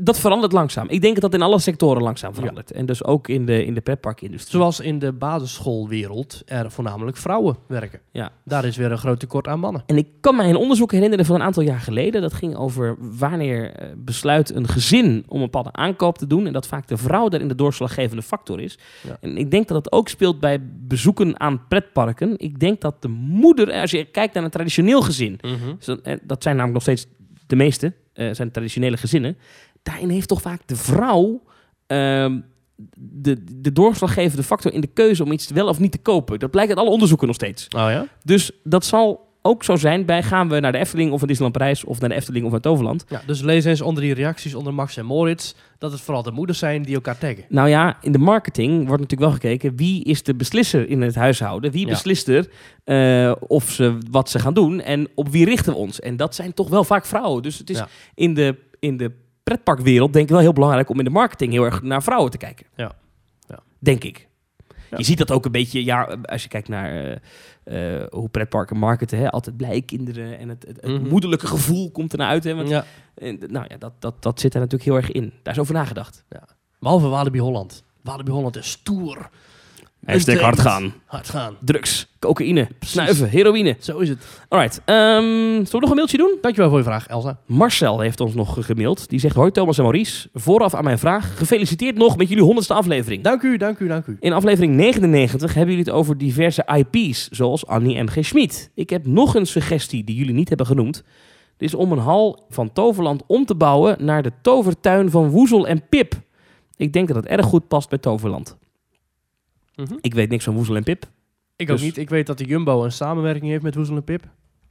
Dat verandert langzaam. Ik denk dat dat in alle sectoren langzaam verandert. En dus ook in de, in de pretparkindustrie. Zoals in de basisschoolwereld er voornamelijk vrouwen werken. Ja. Daar is weer een groot tekort aan mannen. En ik kan mij een onderzoek herinneren van een aantal jaar geleden. Dat ging over wanneer eh, besluit een gezin om een bepaalde aankoop te doen. En dat vaak de vrouw daarin de doorslaggevende factor is. Ja. En ik denk dat dat ook speelt bij bezoeken aan pretparken. Ik denk dat de moeder, als je kijkt naar een traditioneel gezin. dus dat- eh, dat zijn namelijk nog steeds de meeste, eh, zijn traditionele gezinnen. Daarin heeft toch vaak de vrouw ehm, de, de doorslaggevende factor in de keuze om iets wel of niet te kopen. Dat blijkt uit alle onderzoeken nog steeds. Oh ja? Dus dat zal ook zo zijn bij gaan we naar de Efteling of een Disneyland Parijs of naar de Efteling of naar Toverland. ja? Dus lees eens onder die reacties onder Max en Moritz dat het vooral de moeders zijn die elkaar taggen. Nou ja, in de marketing wordt natuurlijk wel gekeken wie is de beslisser in het huishouden. Wie Ja. beslist er eh, of ze wat ze gaan doen en op wie richten we ons. En dat zijn toch wel vaak vrouwen. Dus het is Ja. in, de, in de pretparkwereld denk ik wel heel belangrijk om in de marketing heel erg naar vrouwen te kijken. Ja. Ja. Denk ik. Ja. Je ziet dat ook een beetje, ja, als je kijkt naar eh, eh, hoe pretparken marketen, hè, altijd blije kinderen en het, het, het Mhm. moederlijke gevoel komt ernaar uit. Hè, want, Ja. en, nou ja, dat, dat, dat zit er natuurlijk heel erg in. Daar is over nagedacht. Behalve Walibi Holland. Walibi Holland is stoer. Hashtag hard gaan. Hard gaan. Drugs, cocaïne, snuiven, heroïne. Zo is het. Alright, ehm zullen we nog een mailtje doen? Dankjewel voor je vraag, Elsa. Marcel heeft ons nog gemaild. Die zegt, hoi Thomas en Maurice. Vooraf aan mijn vraag, gefeliciteerd nog met jullie honderdste aflevering. Dank u, dank u, dank u. In aflevering 99 hebben jullie het over diverse IP's, zoals Annie M.G. Schmid. Ik heb nog een suggestie die jullie niet hebben genoemd. Dit is om een hal van Toverland om te bouwen naar de tovertuin van Woezel en Pip. Ik denk dat het erg goed past bij Toverland. Mhm. Ik weet niks van Woezel en Pip. Ik ook Dus- niet. Ik weet dat de Jumbo een samenwerking heeft met Woezel en Pip.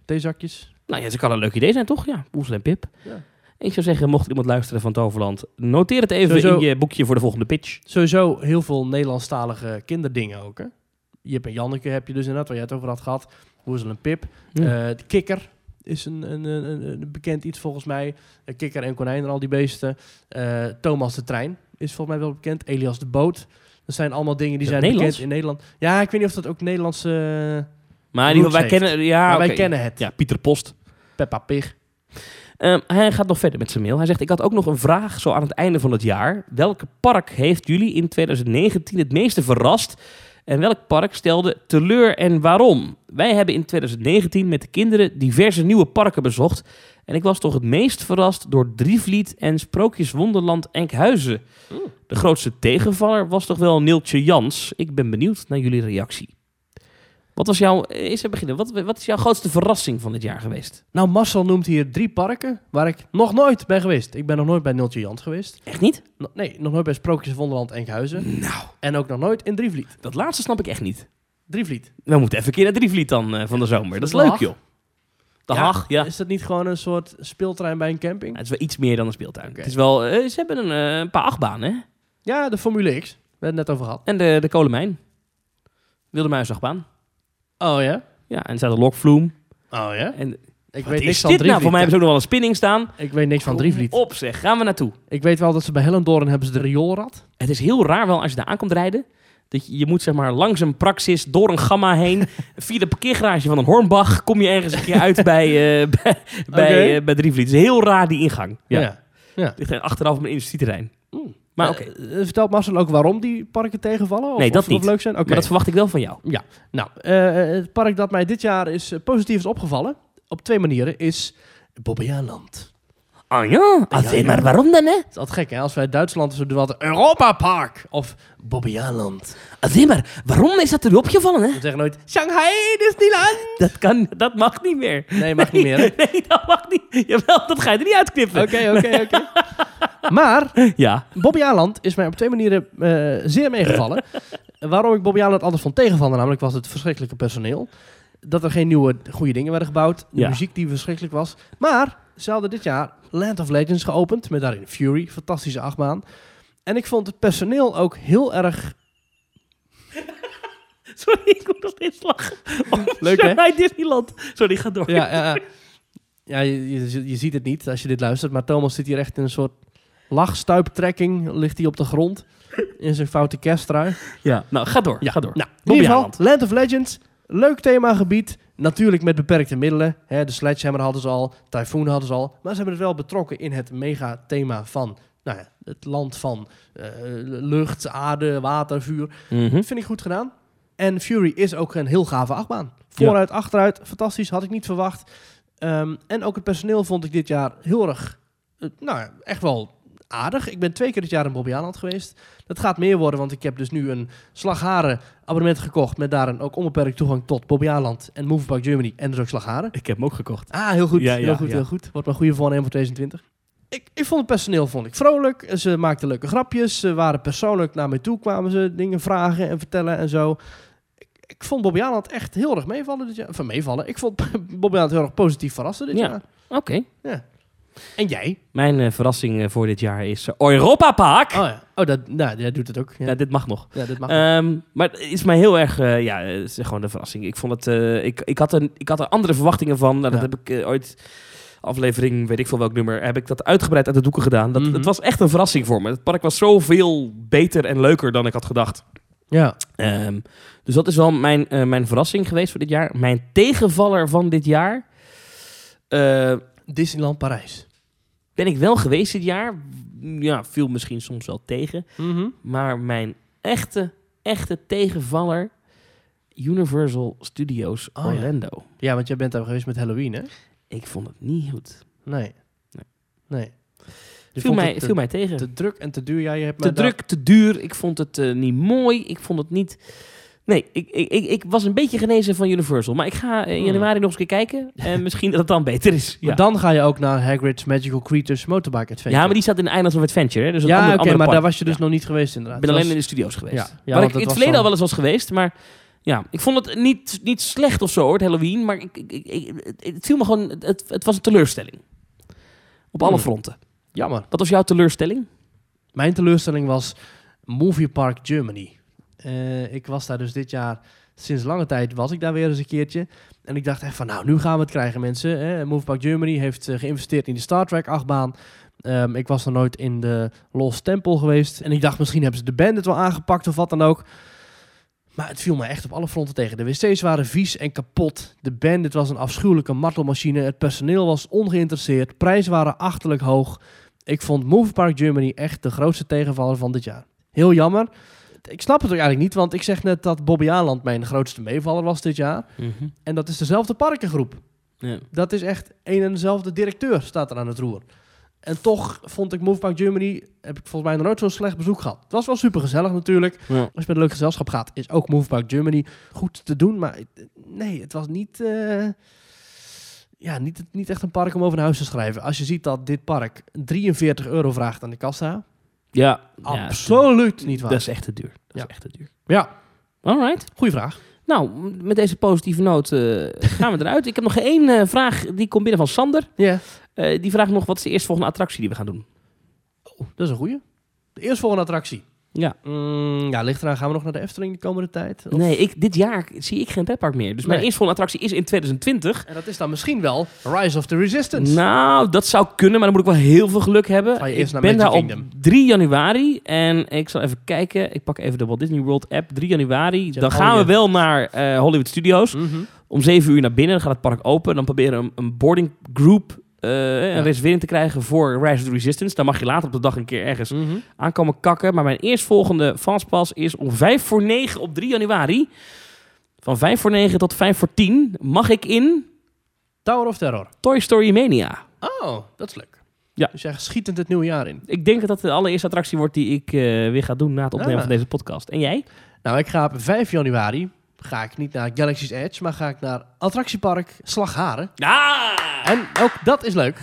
Theezakjes. Nou ja, ze kan een leuk idee zijn, toch? Ja, Woezel en Pip. Ja. Ik zou zeggen, mocht iemand luisteren van Toverland, noteer het even Sowieso- in je boekje voor de volgende pitch. Sowieso heel veel Nederlandstalige kinderdingen ook, hè. Jip en Janneke heb je dus inderdaad, waar jij het over had gehad. Woezel en Pip. Ja. Eh, de kikker is een, een, een, een- een bekend iets volgens mij. Een kikker en konijn en al die beesten. Eh, Thomas de trein is volgens mij wel bekend. Elias de boot. Dat zijn allemaal dingen die dat zijn Nederlands? bekend in Nederland. Ja, ik weet niet of dat ook Nederlandse... maar in ieder geval, wij kennen... Ja, maar wij kennen het. Ja, Pieter Post. Peppa Pig. Ehm, hij gaat nog verder met zijn mail. Hij zegt, ik had ook nog een vraag zo aan het einde van het jaar. Welke park heeft jullie in 2019 het meeste verrast? En welk park stelde teleur en waarom? Wij hebben in 2019 met de kinderen diverse nieuwe parken bezocht. En ik was toch het meest verrast door Drievliet en Sprookjeswonderland Enkhuizen. Oeh. De grootste tegenvaller was toch wel Neeltje Jans. Ik ben benieuwd naar jullie reactie. Wat was jouw, eens even beginnen, wat, wat is jouw grootste verrassing van dit jaar geweest? Nou, Marcel noemt hier drie parken waar ik nog nooit ben geweest. Ik ben nog nooit bij Nultje Jans geweest. Echt niet? No- nee, nog nooit bij Sprookjes Wonderland Enkhuizen. Nou, En ook nog nooit in Drievliet. dat laatste snap ik echt niet. Drievliet. We moeten even een keer naar Drievliet dan eh, van de zomer. Dat is leuk, joh. De Haag, ja. Is dat niet gewoon een soort speeltrein bij een camping? Het is wel iets meer dan een speeltuin. Het is wel, eh, ze hebben een, eh, een paar achtbanen, hè? Ja, de Formule X. We hebben het net over gehad. En de, de kolenmijn. Wilde Muisachtbaan. Oh ja? Ja, en er staat de Lokvloem. Oh ja? En Ik wat weet niks van dit nou? Drievliet. Voor mij hebben ze ook nog wel een spinning staan. Ik weet niks van Drievliet. Op zeg, gaan we naartoe. Ik weet wel dat ze bij Hellendoorn hebben ze de rioolrad. Het is heel raar wel als je daar aankomt rijden. Dat je, je moet zeg maar langs een praxis, door een gamma heen. via de parkeergarage van een Hornbach kom je ergens een keer uit bij, eh bij, bij, Oké. bij Drievliet. Het is heel raar die ingang. Ja. Ja. ja. Ligt er achteraf op een industrieterrein. Oeh. Maar oké, eh, vertelt Marcel ook waarom die parken tegenvallen? Of, Nee, dat of, leuk zijn? Oké. maar dat verwacht ik wel van jou. Nou, eh, het park dat mij dit jaar is, eh, positief is opgevallen, op twee manieren, is Bobbejaanland. Ah, Ja, ja. maar waarom dan, hè? Het is altijd gek, hè? Als wij Duitsland zo doen, altijd Europa Park of Bobbejaanland. Zeg maar, waarom is dat er opgevallen, hè? We zeggen nooit Shanghai Disneyland. Dat, kan, dat mag niet meer. Nee, mag niet meer. hè? Nee, dat mag niet. Jawel, dat ga je er niet uitknippen. Oké, oké, oké. Maar Ja. Bobby Aland is mij op twee manieren eh, zeer meegevallen. Waarom ik Bobby Aland altijd van tegenvallen, namelijk was het verschrikkelijke personeel. Dat er geen nieuwe goede dingen werden gebouwd. De Ja. muziek die verschrikkelijk was. Maar ze hadden dit jaar Land of Legends geopend. Met daarin Fury, fantastische achtbaan. En ik vond het personeel ook heel erg... Sorry, ik moet nog steeds lachen. Leuk, hè? Shanghai Disneyland. Sorry, ga door. Ja, ja, ja. je, je, je ziet het niet als je dit luistert. Maar Thomas zit hier echt in een soort lachstuiptrekking. Ligt hij op de grond. In zijn foute kersttrui. Ja, nou, ga door. Ja, Ga door. Nou, in ieder geval. Land of Legends. Leuk themagebied. Natuurlijk met beperkte middelen. Hè, de Sledgehammer hadden ze al. Typhoon hadden ze al. Maar ze hebben het wel betrokken in het mega-thema van... Nou ja, het land van eh, lucht, aarde, water, vuur. Mhm. Vind ik goed gedaan. En Fury is ook een heel gave achtbaan. Vooruit, achteruit. Fantastisch. Had ik niet verwacht. Ehm, en ook het personeel vond ik dit jaar heel erg... eh, nou ja, echt wel aardig. Ik ben twee keer dit jaar in Bobby Aland geweest. Dat gaat meer worden, want ik heb dus nu een slagharen abonnement gekocht. Met daarin ook onbeperkt toegang tot Bobby Aland en Move Park Germany. En dus ook slagharen. Ik heb hem ook gekocht. Ah, heel goed. Ja, heel ja, goed, ja. heel goed. Wordt mijn goede voornemen voor 2020. Ik, ik vond het personeel vond ik vrolijk. Ze maakten leuke grapjes. Ze waren persoonlijk naar mij toe. Kwamen ze dingen vragen en vertellen en zo. Ik, ik vond Bobby Aland echt heel erg meevallen dit jaar. Van meevallen. Ik vond Bobby Aland heel erg positief verrassen dit Ja. jaar. Oké. En jij? Mijn eh, verrassing eh, voor dit jaar is eh, Europa Park. Oh ja. Oh, dat, nou, jij doet het ook. Ja, Ja, dit mag nog. ja dit mag. Ehm, maar het is mij heel erg, ja, het is gewoon een verrassing. Ik vond het, ik, ik, had er, ik had er andere verwachtingen van. Nou, dat heb ik ooit, aflevering, weet ik veel welk nummer, heb ik dat uitgebreid uit de doeken gedaan. Dat, Mhm. Het was echt een verrassing voor me. Het park was zoveel beter en leuker dan ik had gedacht. ja. Ehm, dus dat is wel mijn, mijn verrassing geweest voor dit jaar. Mijn tegenvaller van dit jaar. Disneyland Parijs. ben ik wel geweest dit jaar. Ja, viel misschien soms wel tegen. Maar mijn echte, echte tegenvaller... Universal Studios Oh. Orlando. Ja, want jij bent daar geweest met Halloween, hè? Ik vond het niet goed. Nee. Nee. Nee. Je viel, mij, het viel mij tegen. te, te druk en te duur. Ja, je hebt te druk, te duur. Ik vond het eh, niet mooi. Ik vond het niet... Nee, ik, ik, ik, ik was een beetje genezen van Universal. Maar ik ga in Hmm. januari nog eens een keer kijken. En misschien dat het dan beter is. Ja, Maar dan ga je ook naar Hagrid's Magical Creatures Motorbike Adventure. ja maar die zat in Islands of Adventure. Hè? Dus ja, oké, maar park. daar was je dus Ja. nog niet geweest inderdaad. Ik ben alleen in de studio's geweest. Ja, ja, Waar ik in het verleden al wel eens was geweest. Maar ja, ik vond het niet, niet slecht of zo hoor, het Halloween. Maar ik, ik, het viel me gewoon... Het, het was een teleurstelling. Op alle Hmm. fronten. Jammer. Wat was jouw teleurstelling? Mijn teleurstelling was Movie Park Germany. Eh, ik was daar dus dit jaar, sinds lange tijd was ik daar weer eens een keertje. En ik dacht echt van, nou, nu gaan we het krijgen mensen. Hè. Park Germany heeft eh, geïnvesteerd in de Star Trek achtbaan. Ehm, ik was nog nooit in de Lost Temple geweest. En ik dacht, misschien hebben ze de Bandit wel aangepakt of wat dan ook. Maar het viel me echt op alle fronten tegen. De wc's waren vies en kapot. De Bandit was een afschuwelijke martelmachine. Het personeel was ongeïnteresseerd. Prijzen waren achterlijk hoog. Ik vond Move Park Germany echt de grootste tegenvaller van dit jaar. Heel jammer. Ik snap het ook eigenlijk niet, want ik zeg net dat Bobby Aland mijn grootste meevaller was dit jaar. En dat is dezelfde parkengroep. Ja. Dat is echt een en dezelfde directeur staat er aan het roer. En toch vond ik Move Park Germany, heb ik volgens mij nog nooit zo'n slecht bezoek gehad. Het was wel super gezellig natuurlijk. Ja. Als je met een leuk gezelschap gaat, is ook Move Park Germany goed te doen. Maar nee, het was niet, eh, ja, niet, niet echt een park om over naar huis te schrijven. Als je ziet dat dit park 43 euro vraagt aan de kassa, Ja, absoluut niet waar. Dat is echt te duur. Dat is echt te duur. Ja, Alright. goede vraag. Nou, met deze positieve noot eh, gaan we eruit. Ik heb nog één eh, vraag, die komt binnen van Sander. Ja, Eh, die vraagt nog, wat is de eerstvolgende attractie die we gaan doen? oh, dat is een goede. De eerstvolgende attractie. Ja. Mm, ja, ligt eraan. Gaan we nog naar de Efteling de komende tijd? Of- Nee, ik, dit jaar zie ik geen pretpark meer. Dus mijn Nee. eerstvolgende attractie is in 2020. En dat is dan misschien wel Rise of the Resistance. Nou, dat zou kunnen, maar dan moet ik wel heel veel geluk hebben. Ga je ik eerst naar ben Magic daar Kingdom. op 3 januari en ik zal even kijken. Ik pak even de Walt Disney World app. 3 januari. Dan gaan we wel naar eh, Hollywood Studios. Mhm. Om 7 uur naar binnen. Dan gaat het park open. Dan proberen we een, een boarding group eh, een reservering te krijgen voor Rise of the Resistance. Dan mag je later op de dag een keer ergens Mhm. aankomen kakken. Maar mijn eerstvolgende fastpass is om 5 voor 9 op 3 januari. Van 5 voor 9 tot 5 voor 10 mag ik in Tower of Terror. Toy Story Mania. Oh, dat is leuk. Ja. Dus ja, schietend het nieuwe jaar in. Ik denk dat dat de allereerste attractie wordt die ik eh, weer ga doen na het opnemen Ah. van deze podcast. En jij? Nou, ik ga op 5 januari, ga ik niet naar Galaxy's Edge, maar ga ik naar attractiepark Slagharen. Ah! En ook dat is leuk.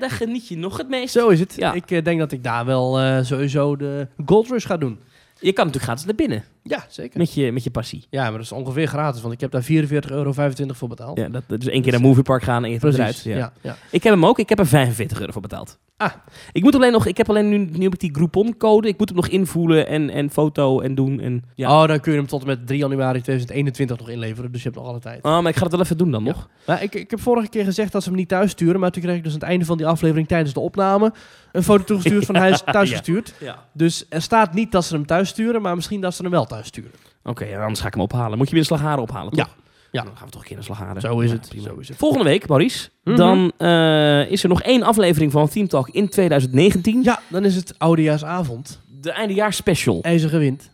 Daar geniet je nog het meest. Zo is het. Ja. Ik eh, denk dat ik daar wel eh, sowieso de Gold Rush ga doen. Je kan natuurlijk gratis naar binnen Ja, zeker. met je, met je passie. Ja, maar dat is ongeveer gratis, want ik heb daar 44,25 euro voor betaald. Ja, dat, dus één keer naar Moviepark gaan en je hebt eruit. Ja. Ja, Ik heb hem ook. Ik heb er 45 euro voor betaald. Ah. Ik moet alleen nog, ik heb alleen nu, nu heb ik die Groupon-code. Ik moet hem nog invoelen en, en foto en doen. En, ja. Oh, dan kun je hem tot en met 3 januari 2021 nog inleveren, dus je hebt nog alle tijd. Oh, maar ik ga het wel even doen dan nog. Maar ik, ik heb vorige keer gezegd dat ze hem niet thuis sturen, maar toen kreeg ik dus aan het einde van die aflevering tijdens de opname een foto toegestuurd van hij is thuis gestuurd. Ja. Dus er staat niet dat ze hem thuis sturen, maar misschien dat ze hem wel thuis sturen. Oké, anders ga ik hem ophalen. Moet je weer een slagharen ophalen, toch? Ja. Ja. Dan gaan we toch een keer naar slagharen. Zo is Ja, het. prima. Zo is het. Volgende week, Maurice, Mhm. dan eh, is er nog één aflevering van Theme Talk in 2019. Ja, dan is het oudejaarsavond. De eindejaars-special. IJzige wind.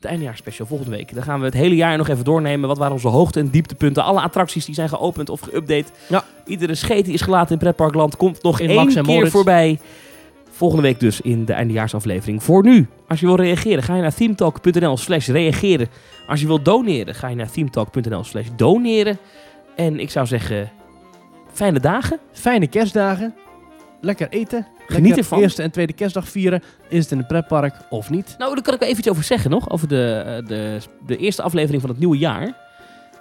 De eindejaars-special volgende week. Dan gaan we het hele jaar nog even doornemen. Wat waren onze hoogte- en dieptepunten? Alle attracties die zijn geopend of geüpdate. Ja. Iedere scheet die is gelaten in Pretparkland komt nog In één Max en keer Moritz. voorbij. Volgende week dus in de eindejaarsaflevering. Voor nu, als je wil reageren, ga je naar themetalk.nl slash reageren. Als je wil doneren, ga je naar themetalk.nl slash doneren. En ik zou zeggen, fijne dagen. Fijne kerstdagen. Lekker eten. Geniet Lekker ervan. Eerste en tweede kerstdag vieren. Is het in een pretpark of niet? Nou, daar kan ik wel even iets over zeggen nog. Over de, eh, de, de eerste aflevering van het nieuwe jaar.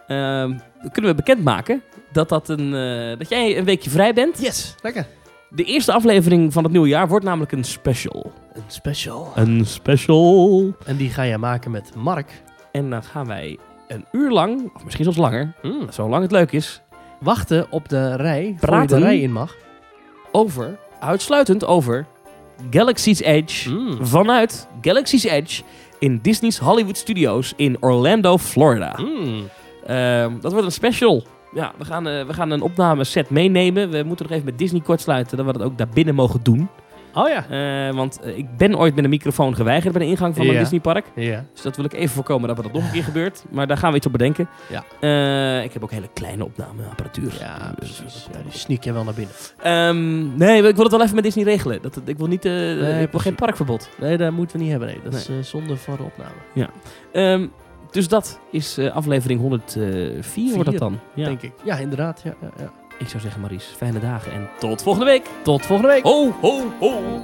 Ehm, kunnen we bekendmaken dat, dat, een, eh, dat jij een weekje vrij bent. Yes, lekker. De eerste aflevering van het nieuwe jaar wordt namelijk een special. Een special. Een special. En die ga je maken met Mark. En dan gaan wij een uur lang, of misschien zelfs langer, Mm. zolang het leuk is, Wachten op de rij. Praten. de rij in mag. over, uitsluitend over Galaxy's Edge. Mm. Vanuit Galaxy's Edge in Disney's Hollywood Studios in Orlando, Florida. Mm. Ehm, dat wordt een special. Ja, we gaan, eh, we gaan een opnameset meenemen. We moeten nog even met Disney kortsluiten dat we dat ook daar binnen mogen doen. Oh ja. Eh, want eh, ik ben ooit met een microfoon geweigerd bij de ingang van Ja. mijn Disneypark. Ja. Dus dat wil ik even voorkomen dat dat nog een keer gebeurt. Maar daar gaan we iets op bedenken. Ja. Eh, ik heb ook hele kleine opnameapparatuur. Ja, Dus, precies. Ja, die sneak je wel naar binnen. Ehm, nee, ik wil het wel even met Disney regelen. Dat, ik wil niet, ik wil precies. geen parkverbod. Nee, dat moeten we niet hebben. Nee. Dat is eh, zonde voor de opname. Ehm, dus dat is aflevering 104 wordt dat dan. Ja. Denk ik. Ja, inderdaad. Ja, ja, ja. Ik zou zeggen, Maries, fijne dagen en tot volgende week. Tot volgende week. Ho, ho, ho.